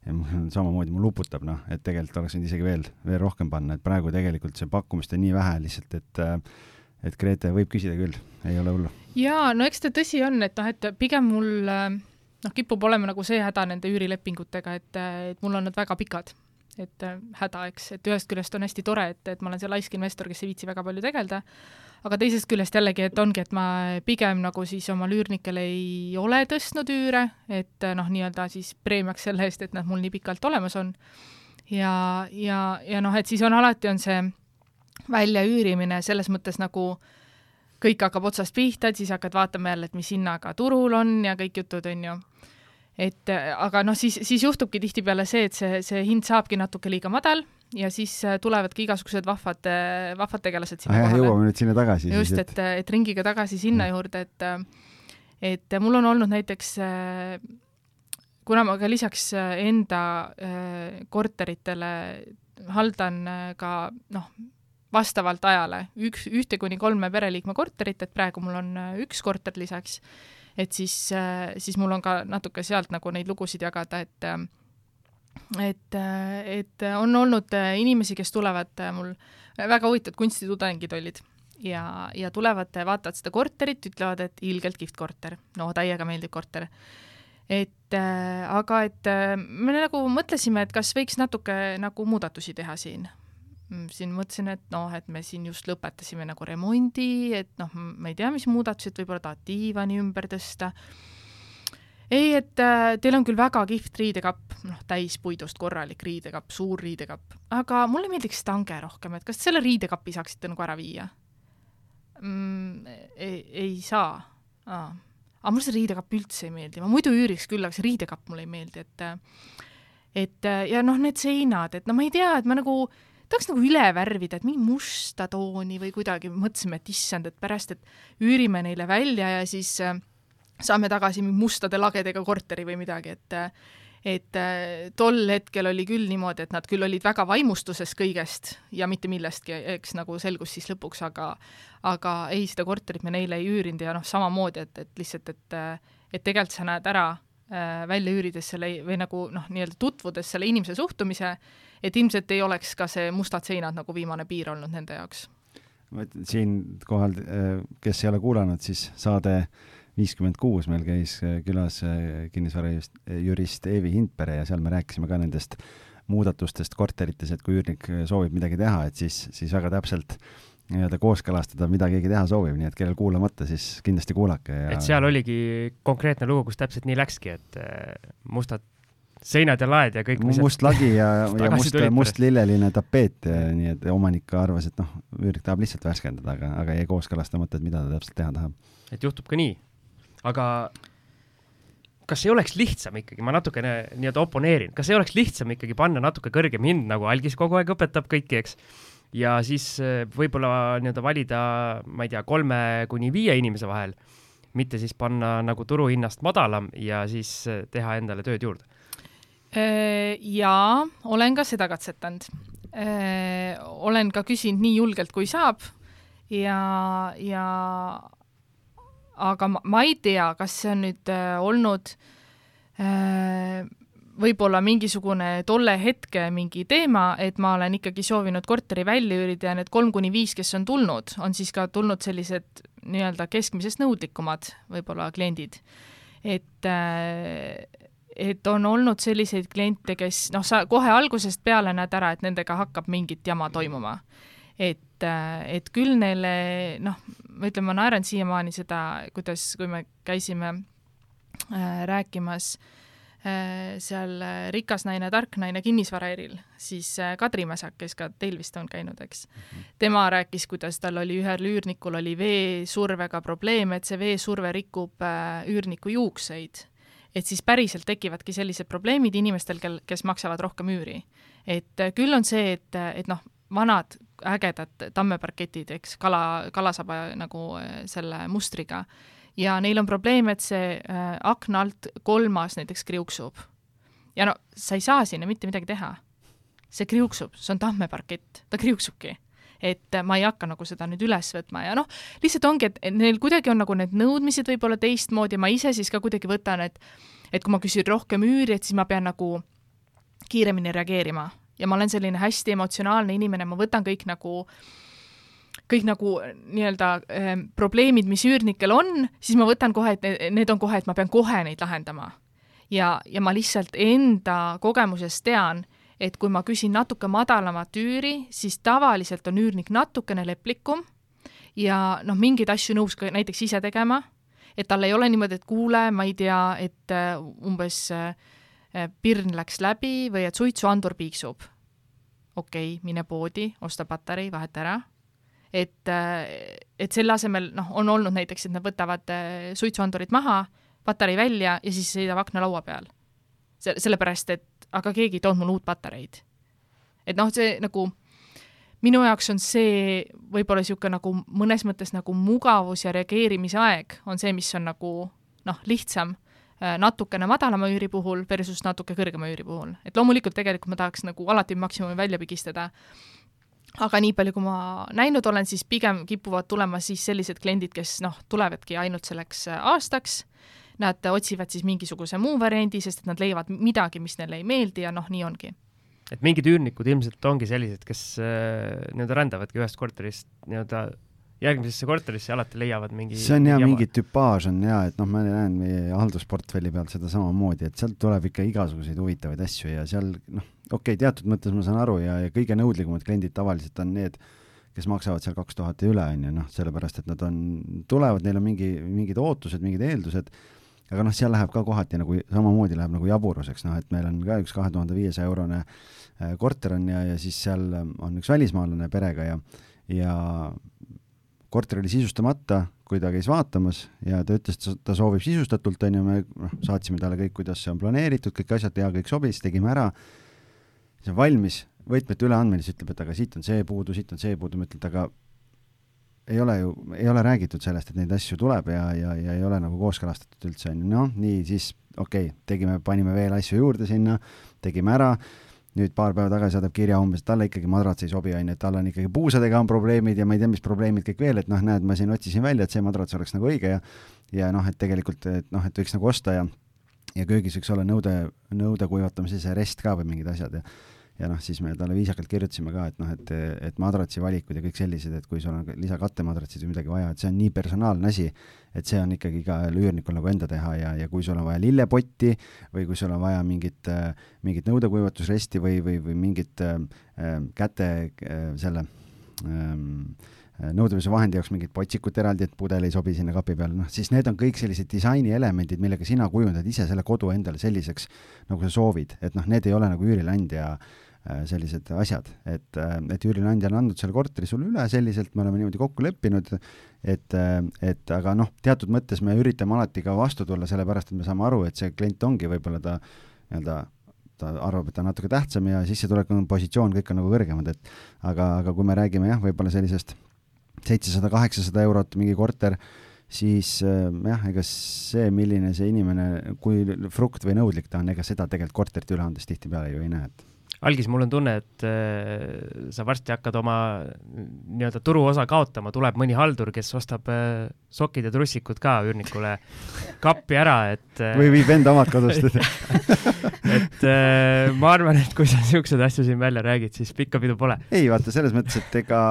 ja samamoodi mul uputab noh, et tegelikult oleks võinud isegi veel, veel rohkem panna, et praegu tegelikult see pakkumist on nii vähe lihtsalt, et et Grete võib küsida küll, ei ole hullu. jaa, no eks ta tõsi on, et noh, et pigem mul noh, kipub olema nagu see häda nende üürilepingutega, et, et mul on nad väga pikad et äh, häda, eks, et ühest küljest on hästi tore, et, et ma olen see laisk investor, kes ei viitsi väga palju tegeleda, aga teisest küljest jällegi, et ongi, et ma pigem nagu siis oma üürnikele ei ole tõstnud üüre, et äh, noh, nii-öelda siis preemiaks selle eest, et nad mul nii pikalt olemas on. ja, ja, ja noh, et siis on alati, on see väljaüürimine selles mõttes nagu kõik hakkab otsast pihta, et siis hakkad vaatama jälle, et mis hinnaga turul on ja kõik jutud, on ju et äh, aga noh, siis, siis juhtubki tihtipeale see, et see, see hind saabki natuke liiga madal ja siis äh, tulevadki igasugused vahvad, äh, vahvad tegelased sinna ah, kohale. jõuame nüüd sinna tagasi. just, et, et, et ringiga tagasi sinna mm. juurde, et et mul on olnud näiteks kuna ma ka lisaks enda korteritele haldan ka noh, vastavalt ajale üks, ühte kuni kolme pereliikme korterit, et praegu mul on üks korter lisaks et siis, äh, siis mul on ka natuke sealt nagu neid lugusid jagada, et äh, et, äh, et on olnud inimesi, kes tulevad mul, väga huvitavad kunstitudengid olid. Ja, ja tulevad, vaatavad seda korterit, ütlevad, et ilgelt kihvt korter, no täiega meeldib korter. et äh, aga et äh, me nagu mõtlesime, et kas võiks natuke nagu muudatusi teha siin siin mõtlesin, et noh, et me siin just lõpetasime nagu remondi, et noh, ma ei tea, mis muudatused, võib-olla tahad diivani ümber tõsta. ei, et äh, teil on küll väga kihvt riidekapp, noh, täispuidust korralik riidekapp, suur riidekapp, aga mulle meeldiks stange rohkem, et kas selle riidekapi saaksite nagu ära viia mm,? ei, ei saa ah.. aga mulle see riidekapp üldse ei meeldi, ma muidu üüriks küll, aga see riidekapp mulle ei meeldi, et et ja noh, need seinad, et no ma ei tea, et ma nagu äh, tahaks nagu üle värvida, et mingi musta tooni või kuidagi, mõtlesime, et issand, et pärast, et üürime neile välja ja siis äh, saame tagasi mustade lagedega korteri või midagi, et et äh, tol hetkel oli küll niimoodi, et nad küll olid väga vaimustuses kõigest ja mitte millestki, eks nagu selgus siis lõpuks, aga aga ei, seda korterit me neile ei üürinud ja noh, samamoodi, et, et lihtsalt, et et tegelikult sa näed ära äh, välja üürides selle või nagu noh, nii-öelda tutvudes selle inimese suhtumise, et ilmselt ei oleks ka see mustad seinad nagu viimane piir olnud nende jaoks. siinkohal, äh, kes ei ole kuulanud, siis saade viiskümmend kuus meil käis äh, külas äh, kinnisvarajurist Eevi Hindpere ja seal me rääkisime ka nendest muudatustest korterites, et kui üürnik soovib midagi teha, et siis, siis väga täpselt nii-öelda kooskõlastada, mida keegi teha soovib, nii et kellel kuulamata, siis kindlasti kuulake ja et seal oligi konkreetne lugu, kus täpselt nii läkski, et mustad seinad ja laed ja kõik, must lagi ja, [LAUGHS] ja must, must lilleline tapeet, nii et omanik arvas, et noh, üürik tahab lihtsalt värskendada, aga, aga jäi kooskõlastamata, et mida ta täpselt teha tahab. et juhtub ka nii. aga kas ei oleks lihtsam ikkagi, ma natukene nii-öelda oponeerin, kas ei oleks lihtsam ikkagi panna natuke kõrgem hind, nagu algis kogu aeg õpetab kõiki, eks, ja siis eh, võib-olla nii-öelda valida, ma ei tea, kolme kuni viie inimese vahel, mitte siis panna nagu turuhinnast madalam ja siis eh, teha endale tööd juurde? Äh, jaa, olen ka seda katsetanud. Äh, olen ka küsinud nii julgelt, kui saab ja, ja aga ma, ma ei tea, kas see on nüüd äh, olnud võib-olla mingisugune tolle hetke mingi teema, et ma olen ikkagi soovinud korteri välja üürida ja need kolm kuni viis, kes on tulnud, on siis ka tulnud sellised nii-öelda keskmisest nõudlikumad võib-olla kliendid. et äh, et on olnud selliseid kliente, kes noh, sa kohe algusest peale näed ära, et nendega hakkab mingit jama toimuma et, äh, et küll neile noh, ma ütlen, ma naeran siiamaani seda, kuidas, kui me käisime äh, rääkimas äh, seal äh, Rikas naine, tark naine kinnisvaraeril, siis äh, Kadri Mäsak, kes ka teil vist on käinud, eks -hmm. tema rääkis, kuidas tal oli ühel üürnikul oli veesurvega probleeme, et see veesurve rikub äh, üürniku juukseid et siis päriselt tekivadki sellised probleemid inimestel, kel, kes maksavad rohkem üüri. et äh, küll on see, et, et noh, vanad ägedad tammeparketid, eks, kala, kalasaba nagu äh, selle mustriga. Ja neil on probleem, et see äh, akna alt kolmas näiteks kriuksub. ja no sa ei saa sinna mitte midagi teha. see kriuksub, see on tammeparkett, ta kriuksubki et äh, ma ei hakka nagu seda nüüd üles võtma ja noh, lihtsalt ongi, et neil kuidagi on nagu need nõudmised võib-olla teistmoodi, ma ise siis ka kuidagi võtan, et et kui ma küsin rohkem üüri, et siis ma pean nagu kiiremini reageerima ja ma olen selline hästi emotsionaalne inimene, ma võtan kõik nagu kõik nagu nii-öelda äh, probleemid, mis üürnikel on, siis ma võtan kohe, et need, on kohe, et ma pean kohe neid lahendama. ja, ja ma lihtsalt enda kogemusest tean, et kui ma küsin natuke madalamat üüri, siis tavaliselt on üürnik natukene leplikum ja noh, mingeid asju nõus ka näiteks ise tegema, et tal ei ole niimoodi, et kuule, ma ei tea, et uh, umbes Äh, pirn läks läbi või et suitsuandur piiksub. okei okay,, mine poodi, osta patarei, vaheta ära. Et, äh, et selle asemel noh, on olnud näiteks, et nad võtavad äh, suitsuandurid maha, patarei välja ja siis sõidab aknalaua peal. see, sellepärast, et aga keegi ei toonud mulle uut patareid. et noh, see nagu minu jaoks on see võib-olla niisugune nagu mõnes mõttes nagu mugavus ja reageerimise aeg on see, mis on nagu noh, lihtsam Äh, natukene madalama üüri puhul versus natuke kõrgema üüri puhul. et loomulikult tegelikult ma tahaks nagu alati maksimumi välja pigistada, aga nii palju, kui ma näinud olen, siis pigem kipuvad tulema siis sellised kliendid, kes noh, tulevadki ainult selleks äh, aastaks, nad otsivad siis mingisuguse muu variandi, sest et nad leiavad midagi, mis neile ei meeldi ja noh, nii ongi. Et mingid üürnikud ilmselt ongi sellised, kes äh, nii-öelda rändavadki ühest korterist nii-öelda järgmisesse korterisse alati leiavad mingi see on jaa, mingi tüpaaž on jaa, et noh, ma näen meie haldusportfelli pealt seda samamoodi, et sealt tuleb ikka igasuguseid huvitavaid asju ja seal noh, okei okay,, teatud mõttes ma saan aru ja, ja kõige nõudlikumad kliendid tavaliselt on need, kes maksavad seal kaks tuhat ja üle, on ju, noh, sellepärast et nad on, tulevad, neil on mingi, mingid ootused, mingid eeldused, aga noh, seal läheb ka kohati nagu samamoodi läheb nagu jaburuseks, noh, et meil on ka üks kahe tuhande viiesaja eurone äh, korter on ja, ja siis seal on üks välismaalane perega ja ja korter oli sisustamata, kui ta käis vaatamas ja ta ütles, et ta soovib sisustatult, on ju, me noh, saatsime talle kõik, kuidas see on planeeritud, kõik asjad, ja kõik sobis, tegime ära, valmis, võtmete üleandmine, siis ütleb, et aga siit on see puudu, siit on see puudu, ma ütlen, et aga ei ole ju, ei ole räägitud sellest, et neid asju tuleb ja, ja, ja ei ole nagu kooskõlastatud üldse, on ju, noh, nii, siis okei okay,, tegime, panime veel asju juurde sinna, tegime ära. Nüüd paar päeva tagasi saadab kirja umbes, et talle ikkagi madrats ei sobi, on ju, et tal on ikkagi puusadega on probleemid ja ma ei tea, mis probleemid kõik veel, et noh, näed, ma siin otsisin välja, et see madrats oleks nagu õige ja ja noh, et tegelikult, et noh, et võiks nagu osta ja ja köögis võiks olla nõude, nõude kuivatamise see rest ka või mingid asjad ja ja noh, siis me talle viisakalt kirjutasime ka, et noh, et, et madratsi valikud ja kõik sellised, et kui sul on lisakattemadratsid või midagi vaja, et see on nii personaalne asi, et see on ikkagi igal üürnikul nagu enda teha ja, ja kui sul on vaja lillepotti või kui sul on vaja mingit, mingit nõudekuivatusresti või, või, või mingit äh, käte äh, selle ähm, nõudluse vahendi jaoks mingit potsikut eraldi, et pudel ei sobi sinna kapi peale, noh siis need on kõik sellised disainielemendid, millega sina kujundad ise selle kodu endale selliseks, nagu sa soovid, et noh, need ei ole nagu üürileandja äh, sellised asjad, et, äh, et üürileandja on andnud selle korteri sulle üle selliselt, me oleme niimoodi kokku leppinud, et, äh, et aga noh, teatud mõttes me üritame alati ka vastu tulla, sellepärast et me saame aru, et see klient ongi võib-olla ta nii-öelda ta arvab, et ta on natuke tähtsam ja sissetulek on, positsioon, kõik on nagu kõrgemad, et aga, aga kui me räägime jah, võib-olla sellisest seitsesada, kaheksasada eurot mingi korter, siis äh, jah, ega see, milline see inimene, kui frukt või nõudlik ta on, ega seda tegelikult korterit üle andes tihtipeale ju ei näe, et algis, mul on tunne, et äh, sa varsti hakkad oma nii-öelda turuosa kaotama, tuleb mõni haldur, kes ostab äh, sokid ja trussikud ka üürnikule kappi ära, et äh, või viib enda omad kodust [LAUGHS] et äh, ma arvan, et kui sa niisuguseid asju siin välja räägid, siis pikka pidu pole. ei, vaata, selles mõttes, et ega,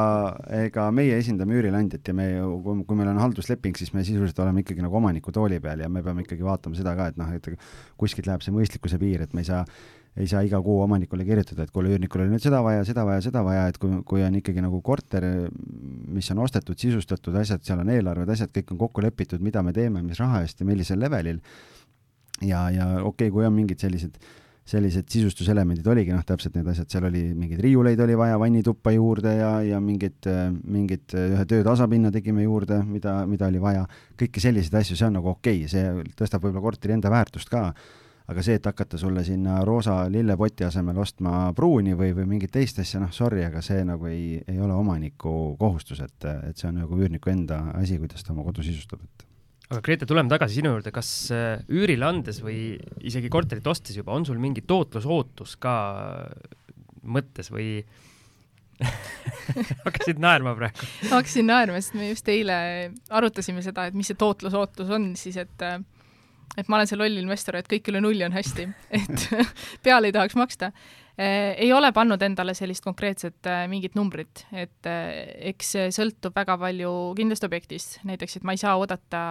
ega meie esindame üürileandjat ja me ju, kui, kui meil on haldusleping, siis me sisuliselt oleme ikkagi nagu omaniku tooli peal ja me peame ikkagi vaatama seda ka, et noh, et kuskilt läheb see mõistlikkuse piir, et me ei saa ei saa iga kuu omanikule kirjutada, et kuule, üürnikul oli nüüd seda vaja, seda vaja, seda vaja, et kui, kui on ikkagi nagu korter, mis on ostetud, sisustatud asjad, seal on eelarved, asjad, kõik on kokku lepitud, mida me teeme, mis raha eest ja millisel levelil. ja, ja okei okay,, kui on mingid sellised, sellised sisustuselemendid oligi noh, täpselt need asjad, seal oli mingeid riiuleid oli vaja vannituppa juurde ja, ja mingit, mingit ühe töötasapinna tegime juurde, mida, mida oli vaja. kõiki selliseid asju, see on nagu okei okay,, see tõstab võib-olla korteri enda väärtust ka aga see, et hakata sulle sinna roosa lillepoti asemel ostma pruuni või, või mingit teist asja, noh, sorry, aga see nagu ei, ei ole omaniku kohustus, et, et see on nagu üürniku enda asi, kuidas ta oma kodu sisustab, et aga Grete, tuleme tagasi sinu juurde, kas äh, üürile andes või isegi korterit ostes juba on sul mingi tootlusootus ka mõttes või [LAUGHS] hakkasid naerma praegu? hakkasin naerma, sest me just eile arutasime seda, et mis see tootlusootus on siis, et äh, et ma olen see loll investor, et kõik üle nulli on hästi, [LAUGHS] et [LAUGHS] peale ei tahaks maksta. Eh, ei ole pannud endale sellist konkreetset eh, mingit numbrit, et eh, eks see sõltub väga palju kindlasti objektist, näiteks et ma ei saa oodata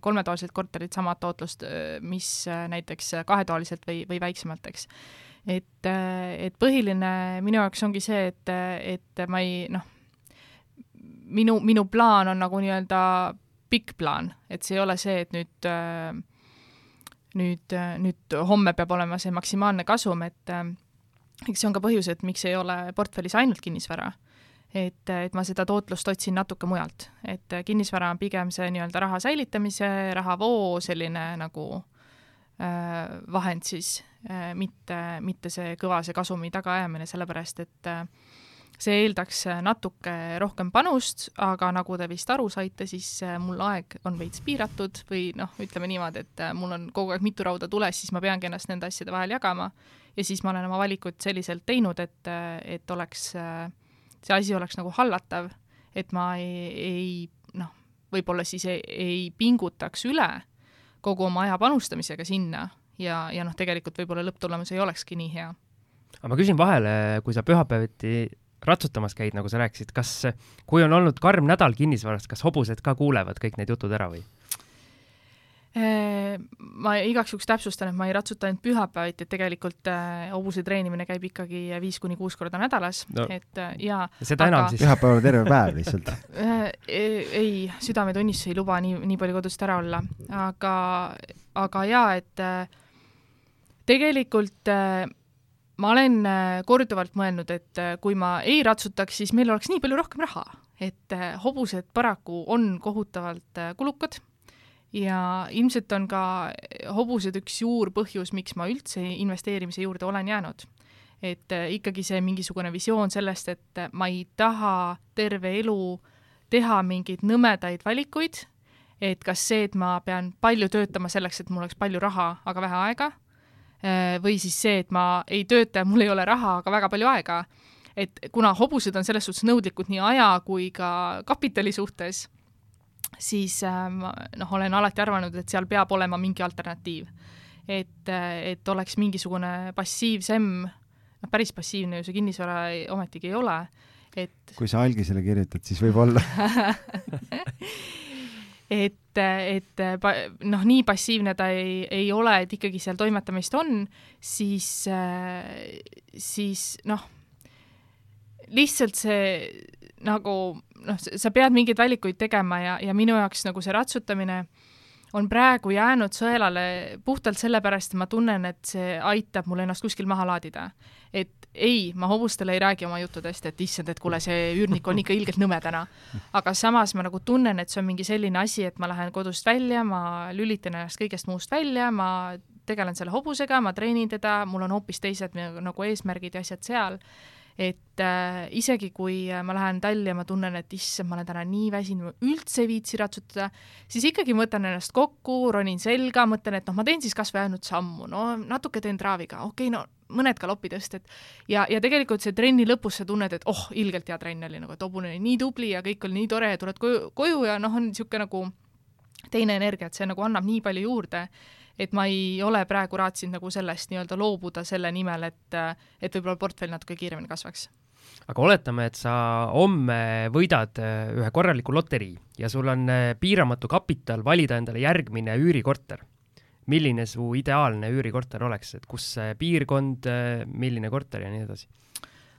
kolmetoaliselt korterit sama tootlust, mis näiteks kahetoaliselt või, või väiksemalt, eks. et, et põhiline minu jaoks ongi see, et, et ma ei noh, minu, minu plaan on nagu nii-öelda pikk plaan, et see ei ole see, et nüüd äh, nüüd, nüüd homme peab olema see maksimaalne kasum, et äh, eks see on ka põhjus, et miks ei ole portfellis ainult kinnisvara. et, et ma seda tootlust otsin natuke mujalt, et kinnisvara on pigem see nii-öelda raha säilitamise, rahavoo selline nagu äh, vahend siis äh,, mitte, mitte see kõva see kasumi tagaajamine, sellepärast et äh, see eeldaks natuke rohkem panust, aga nagu te vist aru saite, siis äh, mul aeg on veits piiratud või noh, ütleme niimoodi, et äh, mul on kogu aeg mitu rauda tules, siis ma peangi ennast nende asjade vahel jagama. Ja siis ma olen oma valikud selliselt teinud, et, äh, et oleks, see asi oleks nagu hallatav, et ma ei, ei noh, võib-olla siis ei, ei pingutaks üle kogu oma aja panustamisega sinna ja, ja noh, tegelikult võib-olla lõpptulemus ei olekski nii hea. Aga ma küsin vahele, kui sa pühapäeviti ratsutamas käid, nagu sa rääkisid, kas, kui on olnud karm nädal kinnisvaras, kas hobused ka kuulevad kõik need jutud ära või? Äh, ma igaks juhuks täpsustan, et ma ei ratsuta ainult pühapäeviti, et tegelikult äh, hobuse treenimine käib ikkagi viis kuni kuus korda nädalas no,, et äh, ja seda aga, enam siis. pühapäeval terve päev lihtsalt [LAUGHS] ei, südametunnistus ei luba nii, nii palju kodust ära olla, aga, aga jaa, et tegelikult ma olen äh, korduvalt mõelnud, et äh, kui ma ei ratsutaks, siis meil oleks nii palju rohkem raha, et äh, hobused paraku on kohutavalt kulukad ja ilmselt on ka hobused üks juurpõhjus, miks ma üldse investeerimise juurde olen jäänud. et ikkagi see mingisugune visioon sellest, et ma ei taha terve elu teha mingeid nõmedaid valikuid, et kas see, et ma pean palju töötama selleks, et mul oleks palju raha, aga vähe aega või siis see, et ma ei tööta ja mul ei ole raha, aga väga palju aega. et kuna hobused on selles suhtes nõudlikud nii aja kui ka kapitali suhtes, siis äh, ma noh, olen alati arvanud, et seal peab olema mingi alternatiiv. et, äh, et oleks mingisugune passiivsem, noh, päris passiivne ju see kinnisvara ei, ometigi ei ole, et kui sa algisele kirjutad, siis võib-olla [LAUGHS] et, et noh, nii passiivne ta ei, ei ole, et ikkagi seal toimetamist on, siis, siis noh, lihtsalt see nagu noh, sa pead mingeid valikuid tegema ja, ja minu jaoks nagu see ratsutamine on praegu jäänud sõelale puhtalt sellepärast, et ma tunnen, et see aitab mul ennast kuskil maha laadida. Et ei, ma hobustele ei räägi oma juttudest, et issand, et kuule, see üürnik on ikka ilgelt nõme täna. aga samas ma nagu tunnen, et see on mingi selline asi, et ma lähen kodust välja, ma lülitan ennast kõigest muust välja, ma tegelen selle hobusega, ma treenin teda, mul on hoopis teised nagu eesmärgid ja asjad seal et äh, isegi kui äh, ma lähen talli ja ma tunnen, et issand, ma olen täna nii väsinud, ma üldse ei viitsi ratsutada, siis ikkagi võtan ennast kokku, ronin selga, mõtlen, et noh, ma teen siis kas või ainult sammu, no natuke teen traaviga, okei okay,, no mõned galopitõsted ja, ja tegelikult see trenni lõpus sa tunned, et oh, ilgelt hea trenn oli nagu, et hobune oli nii tubli ja kõik oli nii tore ja tuled koju, koju ja noh, on niisugune nagu teine energia, et see nagu annab nii palju juurde et ma ei ole praegu raatsinud nagu sellest nii-öelda loobuda selle nimel, et, et võib-olla portfell natuke kiiremini kasvaks aga oletame, et sa homme võidad äh, ühe korraliku loterii ja sul on äh, piiramatu kapital valida endale järgmine üürikorter. milline su ideaalne üürikorter oleks, et kus see piirkond, äh, milline korter ja nii edasi?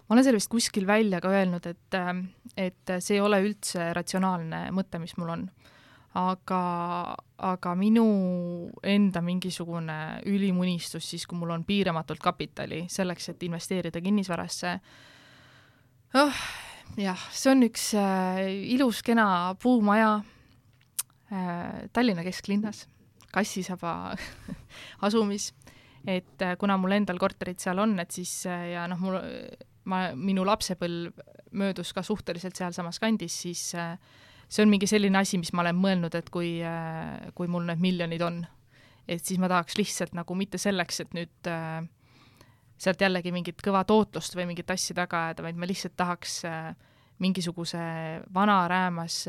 ma olen selle vist kuskil välja ka öelnud, et, et see ei ole üldse ratsionaalne mõte, mis mul on aga, aga minu enda mingisugune ülim unistus siis, kui mul on piiramatult kapitali selleks, et investeerida kinnisvarasse oh,, jah, see on üks äh, ilus kena puumaja äh, Tallinna kesklinnas, Kassisaba [LAUGHS] asumis, et äh, kuna mul endal korterid seal on, et siis äh, ja noh, mul, ma, minu lapsepõlv möödus ka suhteliselt sealsamas kandis, siis äh, see on mingi selline asi, mis ma olen mõelnud, et kui, äh, kui mul need miljonid on, et siis ma tahaks lihtsalt nagu mitte selleks, et nüüd äh, sealt jällegi mingit kõva tootlust või mingit asja taga ajada, vaid ma lihtsalt tahaks äh, mingisuguse vana räämas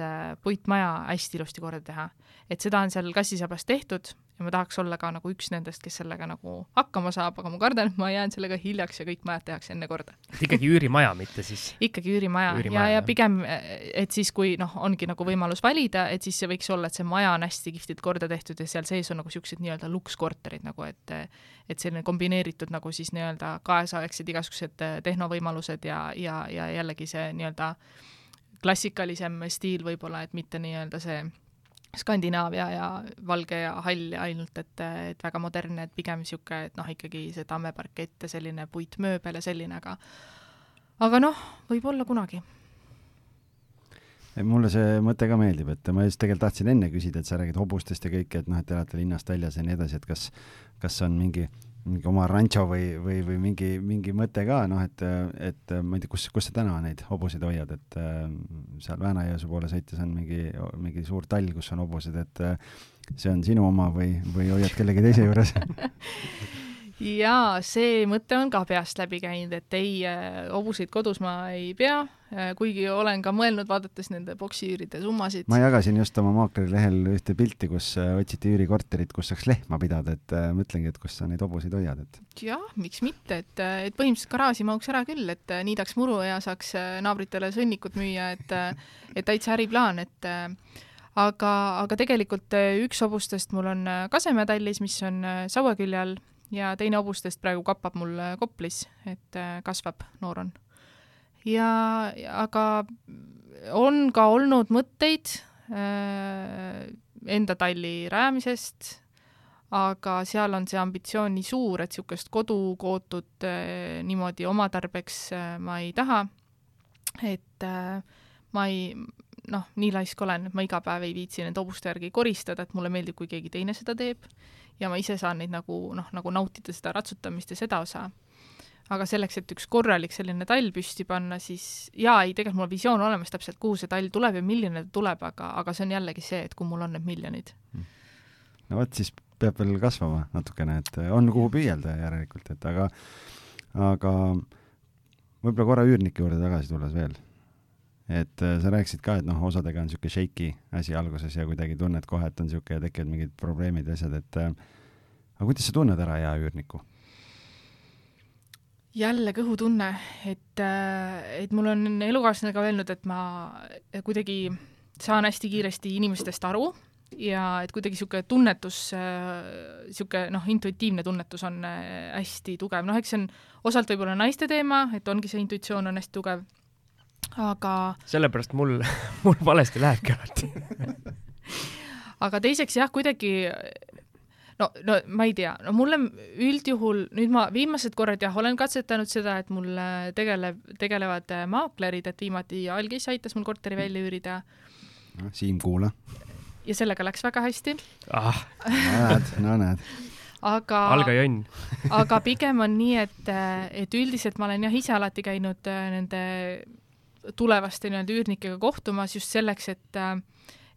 puitmaja hästi ilusti korda teha. et seda on seal kassisabas tehtud ja ma tahaks olla ka nagu üks nendest, kes sellega nagu hakkama saab, aga ma kardan, et ma jään sellega hiljaks ja kõik majad tehakse enne korda. et ikkagi üürimaja, mitte siis? ikkagi üürimaja, üürimaja ja, ja pigem, et siis, kui noh, ongi nagu võimalus valida, et siis see võiks olla, et see maja on hästi kihvtilt korda tehtud ja seal sees on nagu niisugused nii-öelda lukskorterid nagu, et et selline kombineeritud nagu siis nii-öelda kaasaegsed igasugused tehnovõimalused ja, ja, ja jällegi see nii-öelda klassikalisem stiil võib-olla, et mitte nii-öelda see Skandinaavia ja valge ja hall ainult, et, et väga modernne, et pigem niisugune, et noh, ikkagi see tammeparkett ja selline puitmööbel ja selline, aga aga noh, võib-olla kunagi. mulle see mõte ka meeldib, et ma just tegelikult tahtsin enne küsida, et sa räägid hobustest ja kõike, et noh, et te elate linnast väljas ja nii edasi, et kas, kas on mingi mingi oma rancho või, või, või mingi, mingi mõte ka, noh, et, et ma ei tea, kus, kus sa täna neid hobuseid hoiad, et äh, seal Väänajõesuu poole sõites on mingi, mingi suur tall, kus on hobused, et äh, see on sinu oma või, või hoiad kellegi teise juures [LAUGHS] jaa, see mõte on ka peast läbi käinud, et ei, äh, hobuseid kodus ma ei pea, äh, kuigi olen ka mõelnud, vaadates nende boksiüüride summasid. ma jagasin just oma maakleri lehel ühte pilti, kus äh, otsiti üürikorterit, kus saaks lehma pidada, et mõtlengi, et kus sa neid hobuseid hoiad, et. jah, miks mitte, et, et põhimõtteliselt garaaži mahuks ära küll, et niidaks muru ja saaks naabritele sõnnikut müüa, et, et täitsa äriplaan, et aga, aga tegelikult üks hobustest mul on Kasemäe tallis, mis on Saue külje all ja teine hobustest praegu kappab mul äh, Koplis, et äh, kasvab, noor on. ja, aga on ka olnud mõtteid äh, enda talli rajamisest, aga seal on see ambitsioon nii suur, et niisugust kodukootud äh, niimoodi oma tarbeks äh, ma ei taha, et äh, ma ei, noh, nii laisk olen, et ma iga päev ei viitsi nende hobuste järgi koristada, et mulle meeldib, kui keegi teine seda teeb ja ma ise saan neid nagu noh, nagu nautida seda ratsutamist ja seda osa. aga selleks, et üks korralik selline tall püsti panna, siis jaa, ei, tegelikult mul on visioon olemas täpselt, kuhu see tall tuleb ja milline ta tuleb, aga, aga see on jällegi see, et kui mul on need miljonid. no vot, siis peab veel kasvama natukene, et on kuhu püüelda järelikult, et aga, aga võib-olla korra üürnike juurde tagasi tulles veel et äh, sa rääkisid ka, et noh, osadega on niisugune shaky asi alguses ja kuidagi tunned kohe, et on niisugune tekivad mingid probleemid ja asjad, et äh, aga kuidas sa tunned ära hea üürniku? jälle kõhutunne, et, äh, et mul on elukaaslane ka öelnud, et ma kuidagi saan hästi kiiresti inimestest aru ja et kuidagi niisugune tunnetus, niisugune noh, intuitiivne tunnetus on hästi tugev, noh, eks see on osalt võib-olla naiste teema, et ongi see intuitsioon on hästi tugev aga sellepärast mul, [LAUGHS] mul valesti lähebki alati. [LAUGHS] Aga teiseks jah, kuidagi no, no ma ei tea, no mulle üldjuhul, nüüd ma viimased korrad jah, olen katsetanud seda, et mul tegeleb, tegelevad maaklerid, et viimati Algis aitas mul korteri välja üürida. Siim, kuula. ja sellega läks väga hästi. Ah.. no näed, no näed. Aga alga jonn aga pigem on nii, et, et üldiselt ma olen jah ise alati käinud äh, nende tulevaste nii-öelda üürnikega kohtumas just selleks, et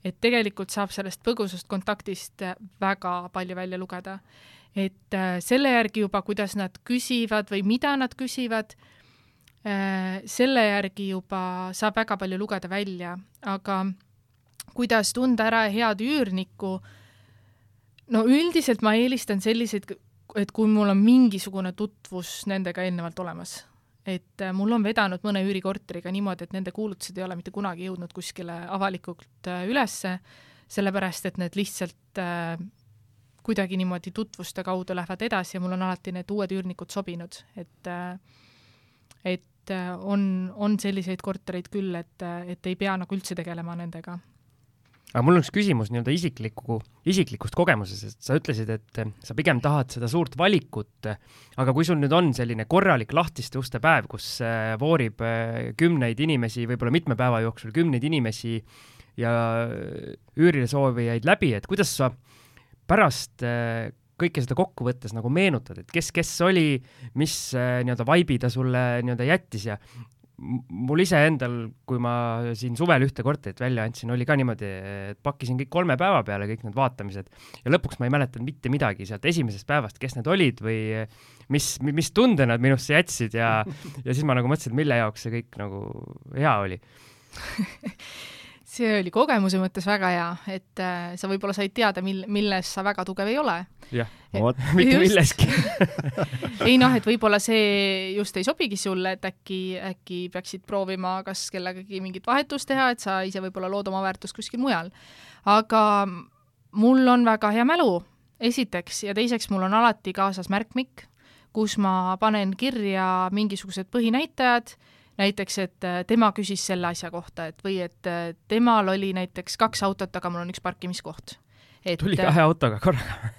et tegelikult saab sellest põgusast kontaktist väga palju välja lugeda. et äh, selle järgi juba, kuidas nad küsivad või mida nad küsivad, äh, selle järgi juba saab väga palju lugeda välja, aga kuidas tunda ära head üürnikku, no üldiselt ma eelistan selliseid, et kui mul on mingisugune tutvus nendega eelnevalt olemas et äh, mul on vedanud mõne üürikorteriga niimoodi, et nende kuulutused ei ole mitte kunagi jõudnud kuskile avalikult äh, ülesse, sellepärast et need lihtsalt äh, kuidagi niimoodi tutvuste kaudu lähevad edasi ja mul on alati need uued üürnikud sobinud, et et on, on selliseid kortereid küll, et, et ei pea nagu üldse tegelema nendega aga mul on üks küsimus nii-öelda isikliku, isiklikust kogemusest, sa ütlesid, et sa pigem tahad seda suurt valikut, aga kui sul nüüd on selline korralik lahtiste uste päev, kus äh, voorib kümneid inimesi, võib-olla mitme päeva jooksul kümneid inimesi ja äh, üürile soovijaid läbi, et kuidas sa pärast kõike seda kokku võttes nagu meenutad, et kes, kes oli, mis nii-öelda vaibi ta sulle nii-öelda jättis ja mul iseendal, kui ma siin suvel ühte korterit välja andsin, oli ka niimoodi, et pakkisin kõik kolme päeva peale, kõik need vaatamised, ja lõpuks ma ei mäletanud mitte midagi sealt esimesest päevast, kes need olid või mis, mis tunde nad minusse jätsid ja, [LAUGHS] ja siis ma nagu mõtlesin, et mille jaoks see kõik nagu hea oli [LAUGHS] see oli kogemuse mõttes väga hea, et äh, sa võib-olla said teada, mil-, milles sa väga tugev ei ole. jah, vot, [LAUGHS] mitte milleski [LAUGHS] ei noh, et võib-olla see just ei sobigi sulle, et äkki, äkki peaksid proovima kas kellegagi mingit vahetust teha, et sa ise võib-olla lood oma väärtust kuskil mujal. aga mul on väga hea mälu, esiteks, ja teiseks mul on alati kaasas märkmik, kus ma panen kirja mingisugused põhinäitajad näiteks, et äh, tema küsis selle asja kohta, et või et äh, temal oli näiteks kaks autot, aga mul on üks parkimiskoht. tuli kahe autoga korraga.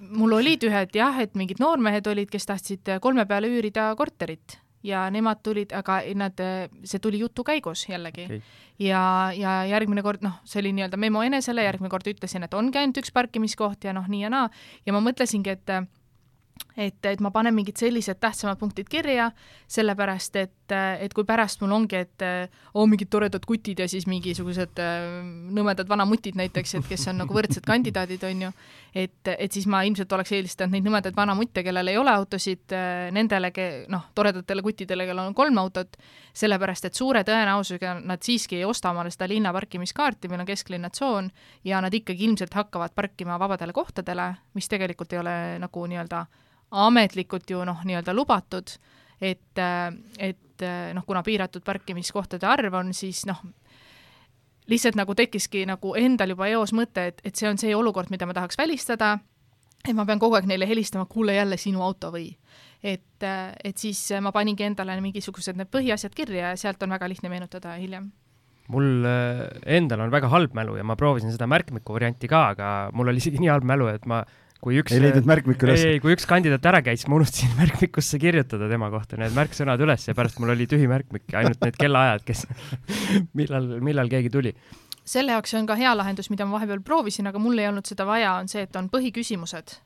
mul olid ühed jah, et mingid noormehed olid, kes tahtsid äh, kolme peale üürida korterit. Ja nemad tulid, aga nad, see tuli jutu käigus jällegi. Okay.. ja, ja järgmine kord, noh, see oli nii-öelda memo enesele, järgmine kord ütlesin, et ongi ainult üks parkimiskoht ja noh, nii ja naa, ja ma mõtlesingi, et et, et ma panen mingid sellised tähtsamad punktid kirja, sellepärast et, et kui pärast mul ongi, et oo, mingid toredad kutid ja siis mingisugused äh, nõmedad vanamutid näiteks, et kes on nagu võrdsed kandidaadid, on ju, et, et siis ma ilmselt oleks eelistanud neid nõmedaid vanamutte, kellel ei ole autosid, äh, nendele, noh, toredatele kuttidele, kellel on kolm autot, sellepärast et suure tõenäosusega nad siiski ei osta omale seda linna parkimiskaarti, meil on kesklinna tsoon, ja nad ikkagi ilmselt hakkavad parkima vabadele kohtadele, mis tegelikult ei ole nagu nii-öelda ametlikult ju noh, nii-öelda lubatud, et, et noh, kuna piiratud parkimiskohtade arv on, siis noh, lihtsalt nagu tekkiski nagu endal juba eos mõte, et, et see on see olukord, mida ma tahaks välistada, et ma pean kogu aeg neile helistama, kuule jälle sinu auto või. Et, et siis ma paningi endale mingisugused need põhiasjad kirja ja sealt on väga lihtne meenutada hiljem. Mul äh, endal on väga halb mälu ja ma proovisin seda märkmiku varianti ka, aga mul oli isegi nii halb mälu, et ma kui üks ei leidnud märkmikku üles? ei, ei, kui üks kandidaat ära käis, ma unustasin [LAUGHS] märkmikusse kirjutada tema kohta need märksõnad üles ja pärast mul oli tühi märkmik, ainult need kellaajad, kes [LAUGHS] millal, millal keegi tuli. selle jaoks on ka hea lahendus, mida ma vahepeal proovisin, aga mul ei olnud seda vaja, on see, et on põhiküsimused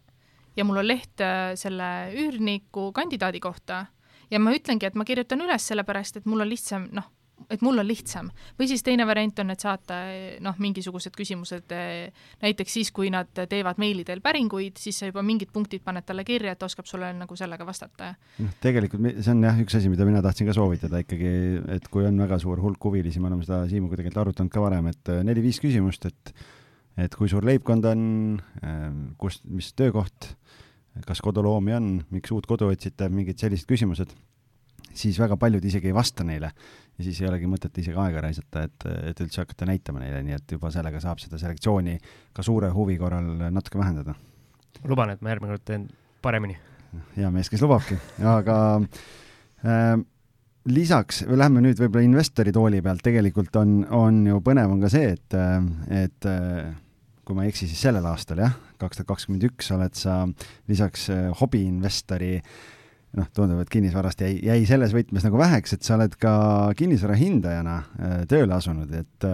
ja mul on leht äh, selle üürniku kandidaadi kohta ja ma ütlengi, et ma kirjutan üles sellepärast, et mul on lihtsam, noh et mul on lihtsam. või siis teine variant on, et saata noh, mingisugused küsimused näiteks siis, kui nad teevad meili teel päringuid, siis sa juba mingid punktid paned talle kirja, et oskab sulle nagu sellega vastata. noh, tegelikult see on jah, üks asi, mida mina tahtsin ka soovitada ikkagi, et kui on väga suur hulk huvilisi, me oleme seda Siimuga tegelikult arutanud ka varem, et neli-viis küsimust, et et kui suur leibkond on, kus, mis töökoht, kas koduloomi on, miks uut kodu otsite, mingid sellised küsimused siis väga paljud isegi ei vasta neile ja siis ei olegi mõtet isegi aega raisata, et, et üldse hakata näitama neile, nii et juba sellega saab seda selektsiooni ka suure huvi korral natuke vähendada. luban, et ma järgmine kord teen paremini. hea mees, kes lubabki, aga äh, lisaks, lähme nüüd võib-olla investori tooli pealt, tegelikult on, on ju põnev on ka see, et, et kui ma ei eksi, siis sellel aastal jah, kaks tuhat kakskümmend üks oled sa lisaks hobiinvestori noh, tundub, et kinnisvarast jäi, jäi selles võtmes nagu väheks, et sa oled ka kinnisvara hindajana tööle asunud, et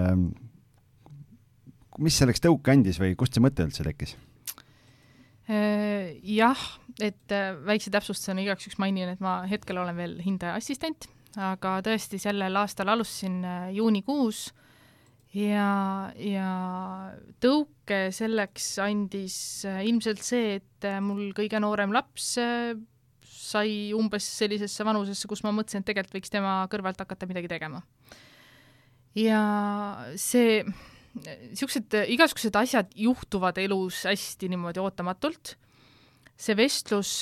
mis selleks tõuke andis või kust see mõte üldse tekkis? jah, et väikse täpsustusena igaks juhuks mainin, et ma hetkel olen veel hindaja assistent aga tõesti, sellel aastal alustasin äh, juunikuus ja, ja tõuke selleks andis äh, ilmselt see, et äh, mul kõige noorem laps sai umbes sellisesse vanusesse, kus ma mõtlesin, et tegelikult võiks tema kõrvalt hakata midagi tegema. ja see, niisugused igasugused asjad juhtuvad elus hästi niimoodi ootamatult. see vestlus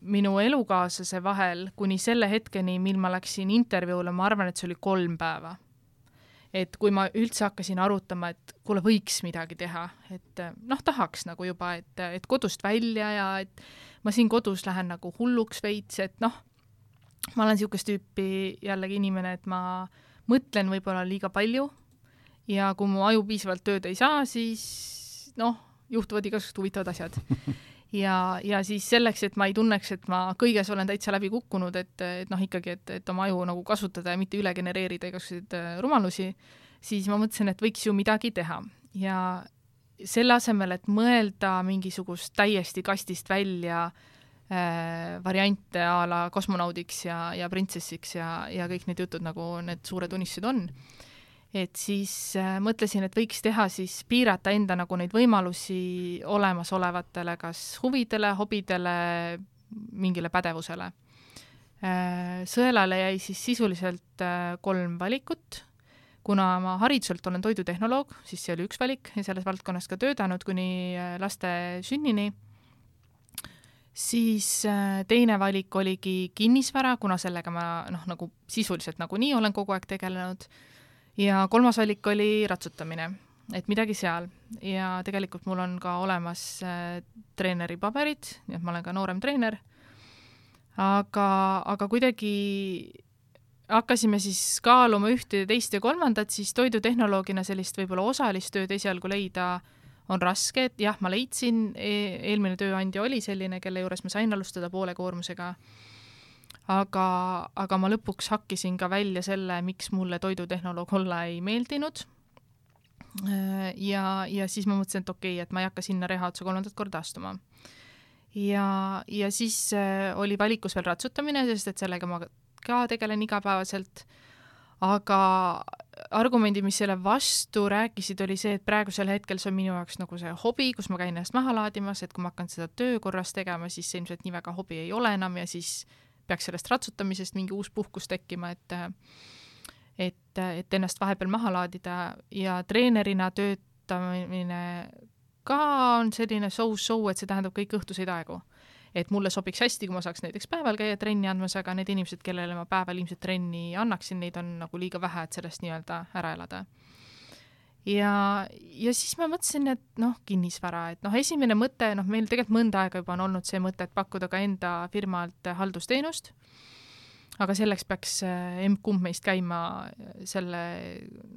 minu elukaaslase vahel kuni selle hetkeni, mil ma läksin intervjuule, ma arvan, et see oli kolm päeva. Et kui ma üldse hakkasin arutama, et kuule, võiks midagi teha, et noh, tahaks nagu juba, et, et kodust välja ja et ma siin kodus lähen nagu hulluks veits, et noh, ma olen niisugust tüüpi jällegi inimene, et ma mõtlen võib-olla liiga palju ja kui mu aju piisavalt tööd ei saa, siis noh, juhtuvad igasugused huvitavad asjad ja, ja siis selleks, et ma ei tunneks, et ma kõiges olen täitsa läbi kukkunud, et, et noh, ikkagi, et, et oma aju nagu kasutada ja mitte üle genereerida igasuguseid äh, rumalusi, siis ma mõtlesin, et võiks ju midagi teha. Ja selle asemel, et mõelda mingisugust täiesti kastist välja äh, variante a la kosmonaudiks ja, ja printsessiks ja, ja kõik need jutud, nagu need suured unistused on et siis äh, mõtlesin, et võiks teha siis, piirata enda nagu neid võimalusi olemasolevatele kas huvidele, hobidele, mingile pädevusele. Äh,. Sõelale jäi siis sisuliselt äh, kolm valikut, kuna ma hariduselt olen toidutehnoloog, siis see oli üks valik ja selles valdkonnas ka töötanud kuni laste sünnini. Siis teine valik oligi kinnisvara, kuna sellega ma noh, nagu sisuliselt nagunii olen kogu aeg tegelenud ja kolmas valik oli ratsutamine, et midagi seal. Ja tegelikult mul on ka olemas äh, treeneri paberid, nii et ma olen ka noorem treener, aga, aga kuidagi hakkasime siis kaaluma ühte teist ja kolmandat, siis toidutehnoloogina sellist võib-olla osalist tööd esialgu leida on raske, et jah, ma leidsin e, eelmine tööandja oli selline, kelle juures ma sain alustada poole koormusega aga, aga ma lõpuks hakkisin ka välja selle, miks mulle toidutehnoloog olla ei meeldinud. ja, ja siis ma mõtlesin, et okei okay,, et ma ei hakka sinna reha otsa kolmandat korda astuma. ja, ja siis äh, oli valikus veel ratsutamine, sest et sellega ma ka tegelen igapäevaselt aga argumendid, mis selle vastu rääkisid, oli see, et praegusel hetkel see on minu jaoks nagu see hobi, kus ma käin ennast maha laadimas, et kui ma hakkan seda töö korras tegema, siis see ilmselt nii väga hobi ei ole enam ja siis peaks sellest ratsutamisest mingi uus puhkus tekkima, et et, et ennast vahepeal maha laadida ja treenerina töötamine ka on selline so-so, et see tähendab kõik õhtuseid aegu. et mulle sobiks hästi, kui ma saaks näiteks päeval käia trenni andmas, aga need inimesed, kellele ma päeval ilmselt trenni annaksin, neid on nagu liiga vähe, et sellest nii-öelda ära elada ja, ja siis ma mõtlesin, et noh, kinnisvara, et noh, esimene mõte, noh, meil tegelikult mõnda aega juba on olnud see mõte, et pakkuda ka enda firmalt haldusteenust, aga selleks peaks eh, emb-kumb meist käima eh, selle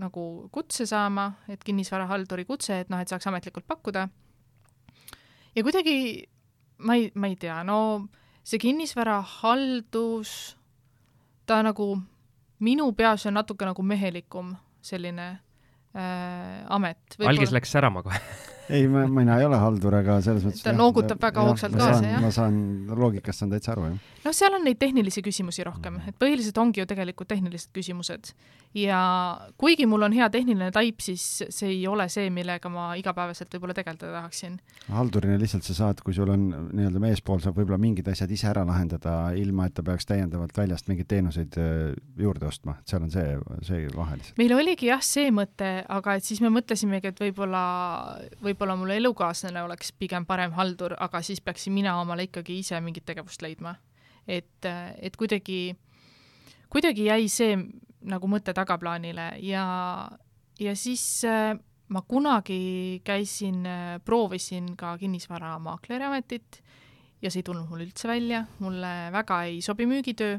nagu kutse saama, et kinnisvarahalduri kutse, et noh, et saaks ametlikult pakkuda. ja kuidagi ma ei, ma ei tea, no see kinnisvarahaldus, ta nagu minu peas on natuke nagu mehelikum selline äh, amet. algis läks särama kohe [LAUGHS] ei, ma, mina ei ole haldur, aga selles mõttes ta noogutab väga hoogsalt kaasa, jah? ma saan, loogikast saan täitsa aru, jah. noh, seal on neid tehnilisi küsimusi rohkem, et põhiliselt ongi ju tegelikult tehnilised küsimused. ja kuigi mul on hea tehniline taip, siis see ei ole see, millega ma igapäevaselt võib-olla tegeleda tahaksin. haldurina lihtsalt sa saad, kui sul on nii-öelda meespool saab võib-olla mingid asjad ise ära lahendada, ilma et ta peaks täiendavalt väljast mingeid teenuseid äh, juurde ostma, et seal on see, see vahe lihtsalt. meil oligi jah, see mõte, aga et siis me mõtlesimegi, et võib-olla, võib võib-olla mul elukaaslane oleks pigem parem haldur, aga siis peaksin mina omale ikkagi ise mingit tegevust leidma. et, et kuidagi, kuidagi jäi see nagu mõte tagaplaanile ja, ja siis äh, ma kunagi käisin, äh, proovisin ka kinnisvaramaakleri ametit ja see ei tulnud mul üldse välja, mulle väga ei sobi müügitöö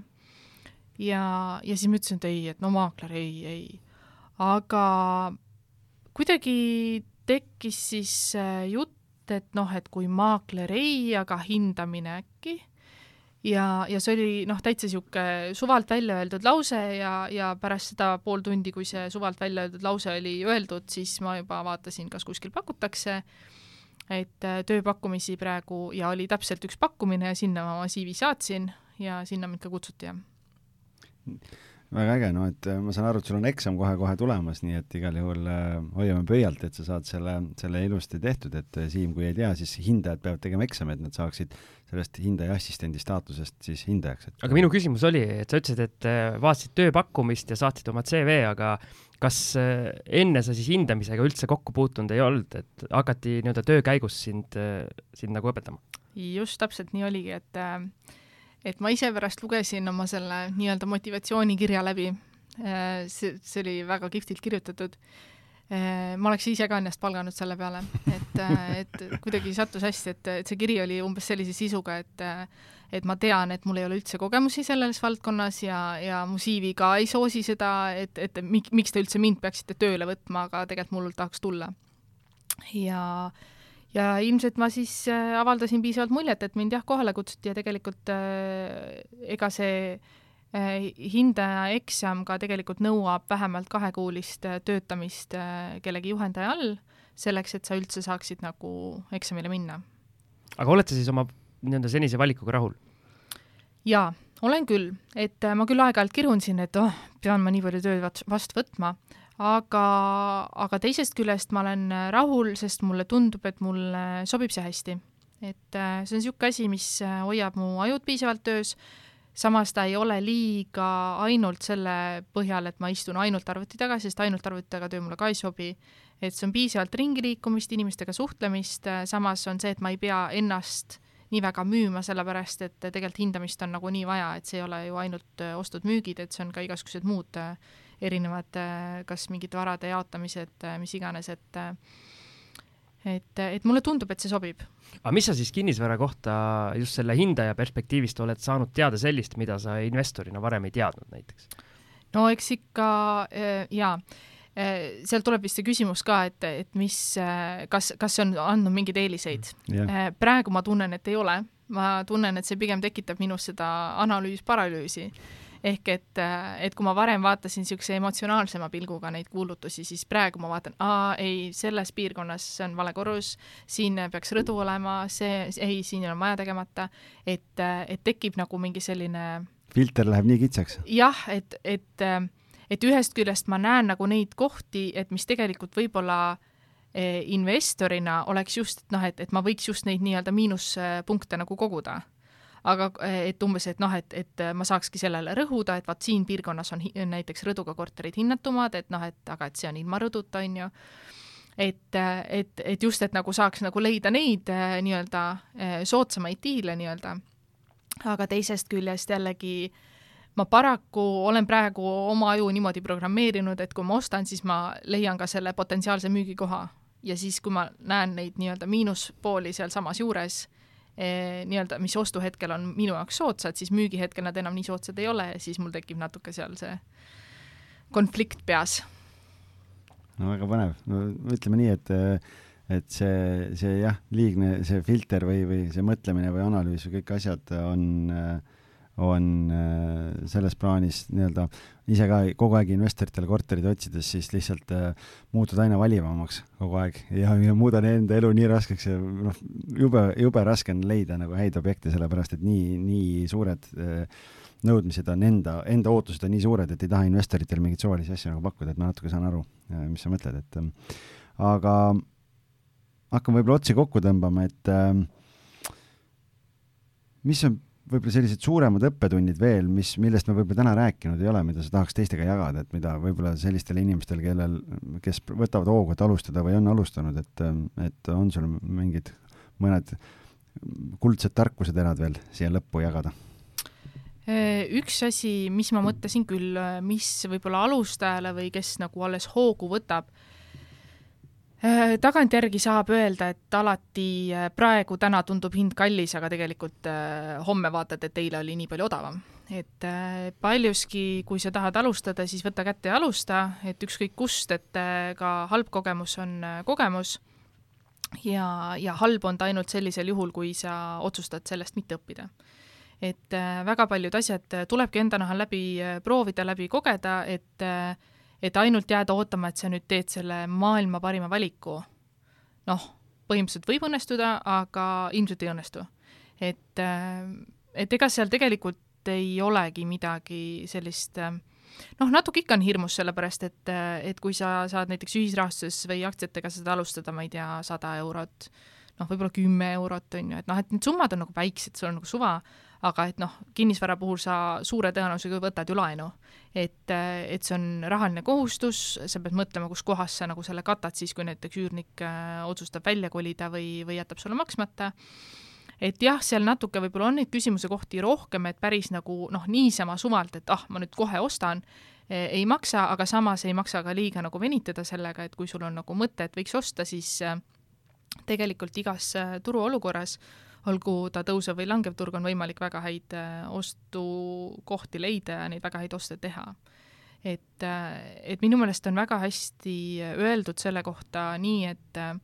ja, ja siis ma ütlesin, et ei, et no maakler ei, ei. aga kuidagi tekkis siis jutt, et noh, et kui maakler ei, aga hindamine äkki. Ja, ja see oli noh, täitsa niisugune suvalt välja öeldud lause ja, ja pärast seda pool tundi, kui see suvalt välja öeldud lause oli öeldud, siis ma juba vaatasin, kas kuskil pakutakse, et äh, tööpakkumisi praegu ja oli täpselt üks pakkumine ja sinna ma CV saatsin ja sinna mind ka kutsuti, jah väga äge, no et äh, ma saan aru, et sul on eksam kohe-kohe tulemas, nii et igal juhul äh, hoiame pöialt, et sa saad selle, selle ilusti tehtud, et äh, Siim, kui ei tea, siis hindajad peavad tegema eksami, et nad saaksid sellest hindaja assistendi staatusest siis hindajaks et.... aga minu küsimus oli, et sa ütlesid, et äh, vaatasid tööpakkumist ja saatsid oma CV, aga kas enne sa siis hindamisega üldse kokku puutunud ei olnud, et hakati nii-öelda töö käigus sind, sind nagu õpetama? just täpselt nii oligi, et äh, et ma ise pärast lugesin oma selle nii-öelda motivatsioonikirja läbi, äh, see, see oli väga kihvtilt kirjutatud, äh, ma oleks ise ka ennast palganud selle peale, et, äh, et kuidagi sattus hästi, et, et see kiri oli umbes sellise sisuga, et et ma tean, et mul ei ole üldse kogemusi selles valdkonnas ja, ja mu CV ka ei soosi seda, et, et mik, miks te üldse mind peaksite tööle võtma, aga tegelikult mul tahaks tulla. ja äh, ja ilmselt ma siis äh, avaldasin piisavalt muljet, et mind jah, kohale kutsuti ja tegelikult äh, ega see äh, hindaja eksam ka tegelikult nõuab vähemalt kahekuulist töötamist kellegi juhendaja all, selleks et sa üldse saaksid nagu eksamile minna. aga oled sa siis oma nii-öelda senise valikuga rahul? jaa, olen küll, et ma küll aeg-ajalt kirun siin, et oh, pean ma nii palju tööd vastu võtma aga, aga teisest küljest ma olen rahul, sest mulle tundub, et mulle sobib see hästi. et äh, see on niisugune asi, mis äh, hoiab mu ajud piisavalt töös, samas ta ei ole liiga ainult selle põhjal, et ma istun ainult arvuti taga, sest ainult arvuti taga töö mulle ka ei sobi. et see on piisavalt ringi liikumist, inimestega suhtlemist, äh, samas on see, et ma ei pea ennast nii väga müüma, sellepärast et tegelikult hindamist on nagunii vaja, et see ei ole ju ainult ostud-müügid, et see on ka igasugused muud erinevad kas mingid varade jaotamised, mis iganes, et et, et mulle tundub, et see sobib. aga mis sa siis kinnisvara kohta just selle hindaja perspektiivist oled saanud teada sellist, mida sa investorina varem ei teadnud näiteks? no eks ikka jaa, sealt tuleb vist see küsimus ka, et, et mis, kas, kas see on andnud mingeid eeliseid. Yeah.. praegu ma tunnen, et ei ole, ma tunnen, et see pigem tekitab minus seda analüüs-paralüüsi ehk et, et kui ma varem vaatasin niisuguse emotsionaalsema pilguga neid kuulutusi, siis praegu ma vaatan, aa ei, selles piirkonnas see on vale korrus, siin peaks rõdu olema, see, ei, siin on maja tegemata, et, et tekib nagu mingi selline filter läheb nii kitsaks? jah, et, et, et ühest küljest ma näen nagu neid kohti, et mis tegelikult võib-olla investorina oleks just noh, et, et ma võiks just neid nii-öelda miinuspunkte nagu koguda aga et umbes, et noh, et, et ma saakski sellele rõhuda, et vaat siin piirkonnas on näiteks rõduga korterid hinnatumad, et noh, et aga et see on ilma rõduta, on ju et, et, et just, et nagu saaks nagu leida neid nii-öelda soodsamaid diile nii-öelda. aga teisest küljest jällegi ma paraku olen praegu oma aju niimoodi programmeerinud, et kui ma ostan, siis ma leian ka selle potentsiaalse müügikoha ja siis, kui ma näen neid nii-öelda miinuspooli sealsamas juures, Eh, nii-öelda, mis ostuhetkel on minu jaoks soodsad, siis müügihetkel nad enam nii soodsad ei ole ja siis mul tekib natuke seal see konflikt peas. no väga põnev, no ütleme nii, et et see, see jah, liigne see filter või, või see mõtlemine või analüüs või kõik asjad on äh, on äh, selles plaanis nii-öelda ise ka kogu aeg investoritele korterid otsides, siis lihtsalt äh, muutud aina valivamaks kogu aeg. Ja, ja muudan enda elu nii raskeks ja noh, jube, jube raske on leida nagu häid objekte, sellepärast et nii, nii suured äh, nõudmised on enda, enda ootused on nii suured, et ei taha investoritele mingeid suvalisi asju nagu pakkuda, et ma natuke saan aru, mis sa mõtled, et aga hakkame võib-olla otsi kokku tõmbama, et mis on võib-olla sellised suuremad õppetunnid veel, mis, millest me võib-olla täna rääkinud ei ole, mida sa tahaks teistega jagada, et mida võib-olla sellistele inimestele, kellel, kes võtavad hoogu, et alustada või on alustanud, et, et on sul mingid mõned kuldsed tarkuseterad veel siia lõppu jagada? üks asi, mis ma mõtlesin küll, mis võib-olla alustajale või kes nagu alles hoogu võtab, Äh, tagantjärgi saab öelda, et alati äh, praegu, täna tundub hind kallis, aga tegelikult äh, homme vaatad, et eile oli nii palju odavam. et paljuski, kui sa tahad alustada, siis võta kätte ja alusta, et ükskõik kust, et ka halb kogemus on kogemus ja, ja halb on ta ainult sellisel juhul, kui sa otsustad sellest mitte õppida. et väga paljud asjad tulebki enda nahal läbi proovida, läbi kogeda, et et ainult jääda ootama, et sa nüüd teed selle maailma parima valiku, noh, põhimõtteliselt võib õnnestuda, aga ilmselt ei õnnestu. et, äh, et ega seal tegelikult ei olegi midagi sellist noh, natuke ikka on hirmus, sellepärast et, et kui sa saad näiteks ühisrahastuses või aktsiatega seda alustada, ma ei tea, sada eurot, noh, võib-olla kümme eurot, on ju, et noh, et need summad on nagu väiksed, sul on nagu suva, aga et noh, kinnisvara puhul sa suure tõenäosusega võtad ju laenu. et, et see on rahaline kohustus, sa pead mõtlema, kus kohas sa nagu selle katad siis, kui näiteks üürnik äh, otsustab välja kolida või, või jätab sulle maksmata et jah, seal natuke võib-olla on neid küsimuse kohti rohkem, et päris nagu noh, niisama suvalt, et ah, ma nüüd kohe ostan, e, ei maksa, aga samas ei maksa ka liiga nagu venitada sellega, et kui sul on nagu mõte, et võiks osta, siis tegelikult igas turuolukorras olgu ta tõusev või langev turg, on võimalik väga häid äh, ostukohti leida ja neid väga häid oste teha. et, äh, et minu meelest on väga hästi öeldud selle kohta nii, et äh,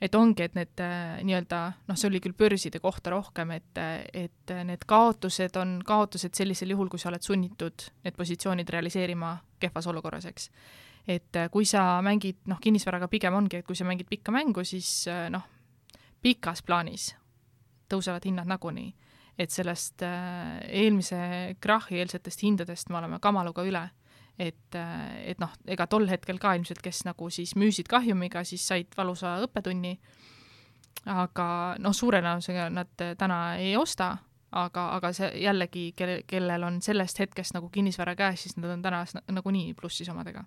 et ongi, et need nii-öelda, noh, see oli küll börside kohta rohkem, et, et need kaotused on kaotused sellisel juhul, kui sa oled sunnitud need positsioonid realiseerima kehvas olukorras, eks. et kui sa mängid, noh, kinnisvaraga pigem ongi, et kui sa mängid pikka mängu, siis noh, pikas plaanis tõusevad hinnad nagunii. et sellest äh, eelmise krahhi eelsetest hindadest me oleme kamaluga üle. et, äh, et noh, ega tol hetkel ka ilmselt, kes nagu siis müüsid kahjumiga, siis said valusa õppetunni, aga noh, suure tõenäosusega nad täna ei osta, aga, aga see jällegi, kelle, kellel on sellest hetkest nagu kinnisvara käes, siis nad on täna nagunii plussis omadega.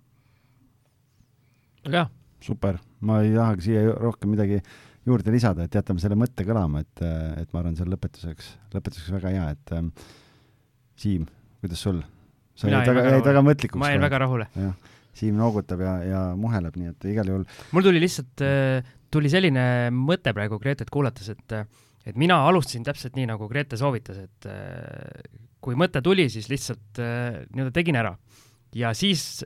väga hea. super, ma ei tahagi siia rohkem midagi juurde lisada, et jätame selle mõtte kõlama, et, et ma arvan, see on lõpetuseks, lõpetuseks väga hea, et ähm, Siim, kuidas sul? sa jäid väga, jäid väga mõtlikuks. ma jäin väga rahule. Siim noogutab ja, ja muheleb, nii et igal juhul mul tuli lihtsalt, äh, tuli selline mõte praegu Gretet kuulates, et et mina alustasin täpselt nii, nagu Grete soovitas, et äh, kui mõte tuli, siis lihtsalt äh, nii-öelda tegin ära. ja siis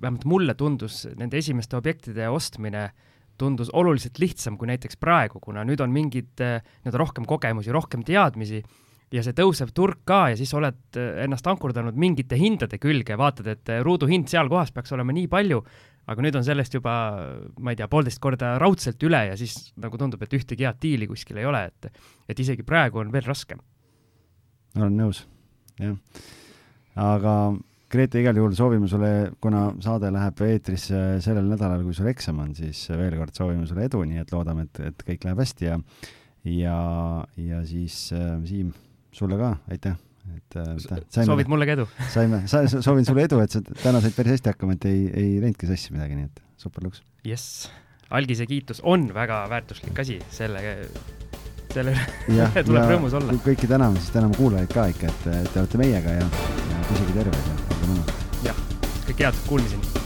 vähemalt mulle tundus nende esimeste objektide ostmine äh, tundus oluliselt lihtsam kui näiteks praegu, kuna nüüd on mingid eh, nii-öelda rohkem kogemusi, rohkem teadmisi ja see tõusev turg ka ja siis oled eh, ennast ankurdanud mingite hindade külge, vaatad, et eh, ruuduhind seal kohas peaks olema nii palju, aga nüüd on sellest juba, ma ei tea, poolteist korda raudselt üle ja siis nagu tundub, et ühtegi head diili kuskil ei ole, et et isegi praegu on veel raskem. olen nõus, jah. aga Grete, igal juhul soovime sulle, kuna saade läheb eetrisse sellel nädalal, kui sul eksam on, siis veel kord soovime sulle edu, nii et loodame, et, et kõik läheb hästi ja ja, ja siis äh, Siim, sulle ka aitäh et äh, saime, soovid mulle ka edu? saime sa,, soovin sulle edu, et sa täna said päris hästi hakkama, et ei, ei läinudki sassi midagi, nii et super luks. jess, algise kiitus on väga väärtuslik asi, selle selle üle [LAUGHS] tuleb rõõmus olla. kõiki täname, siis täname kuulajaid ka ikka, et, te olete meiega ja, ja püsige terved ja mõnusad. jah, kõike head, kuulmiseni.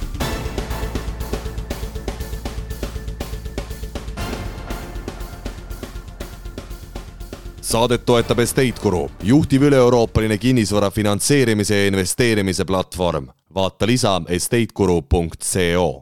saadet toetab Estate Guru, juhtiv üle-euroopaline kinnisvara finantseerimise ja investeerimise platvorm. vaata lisa estateguru.co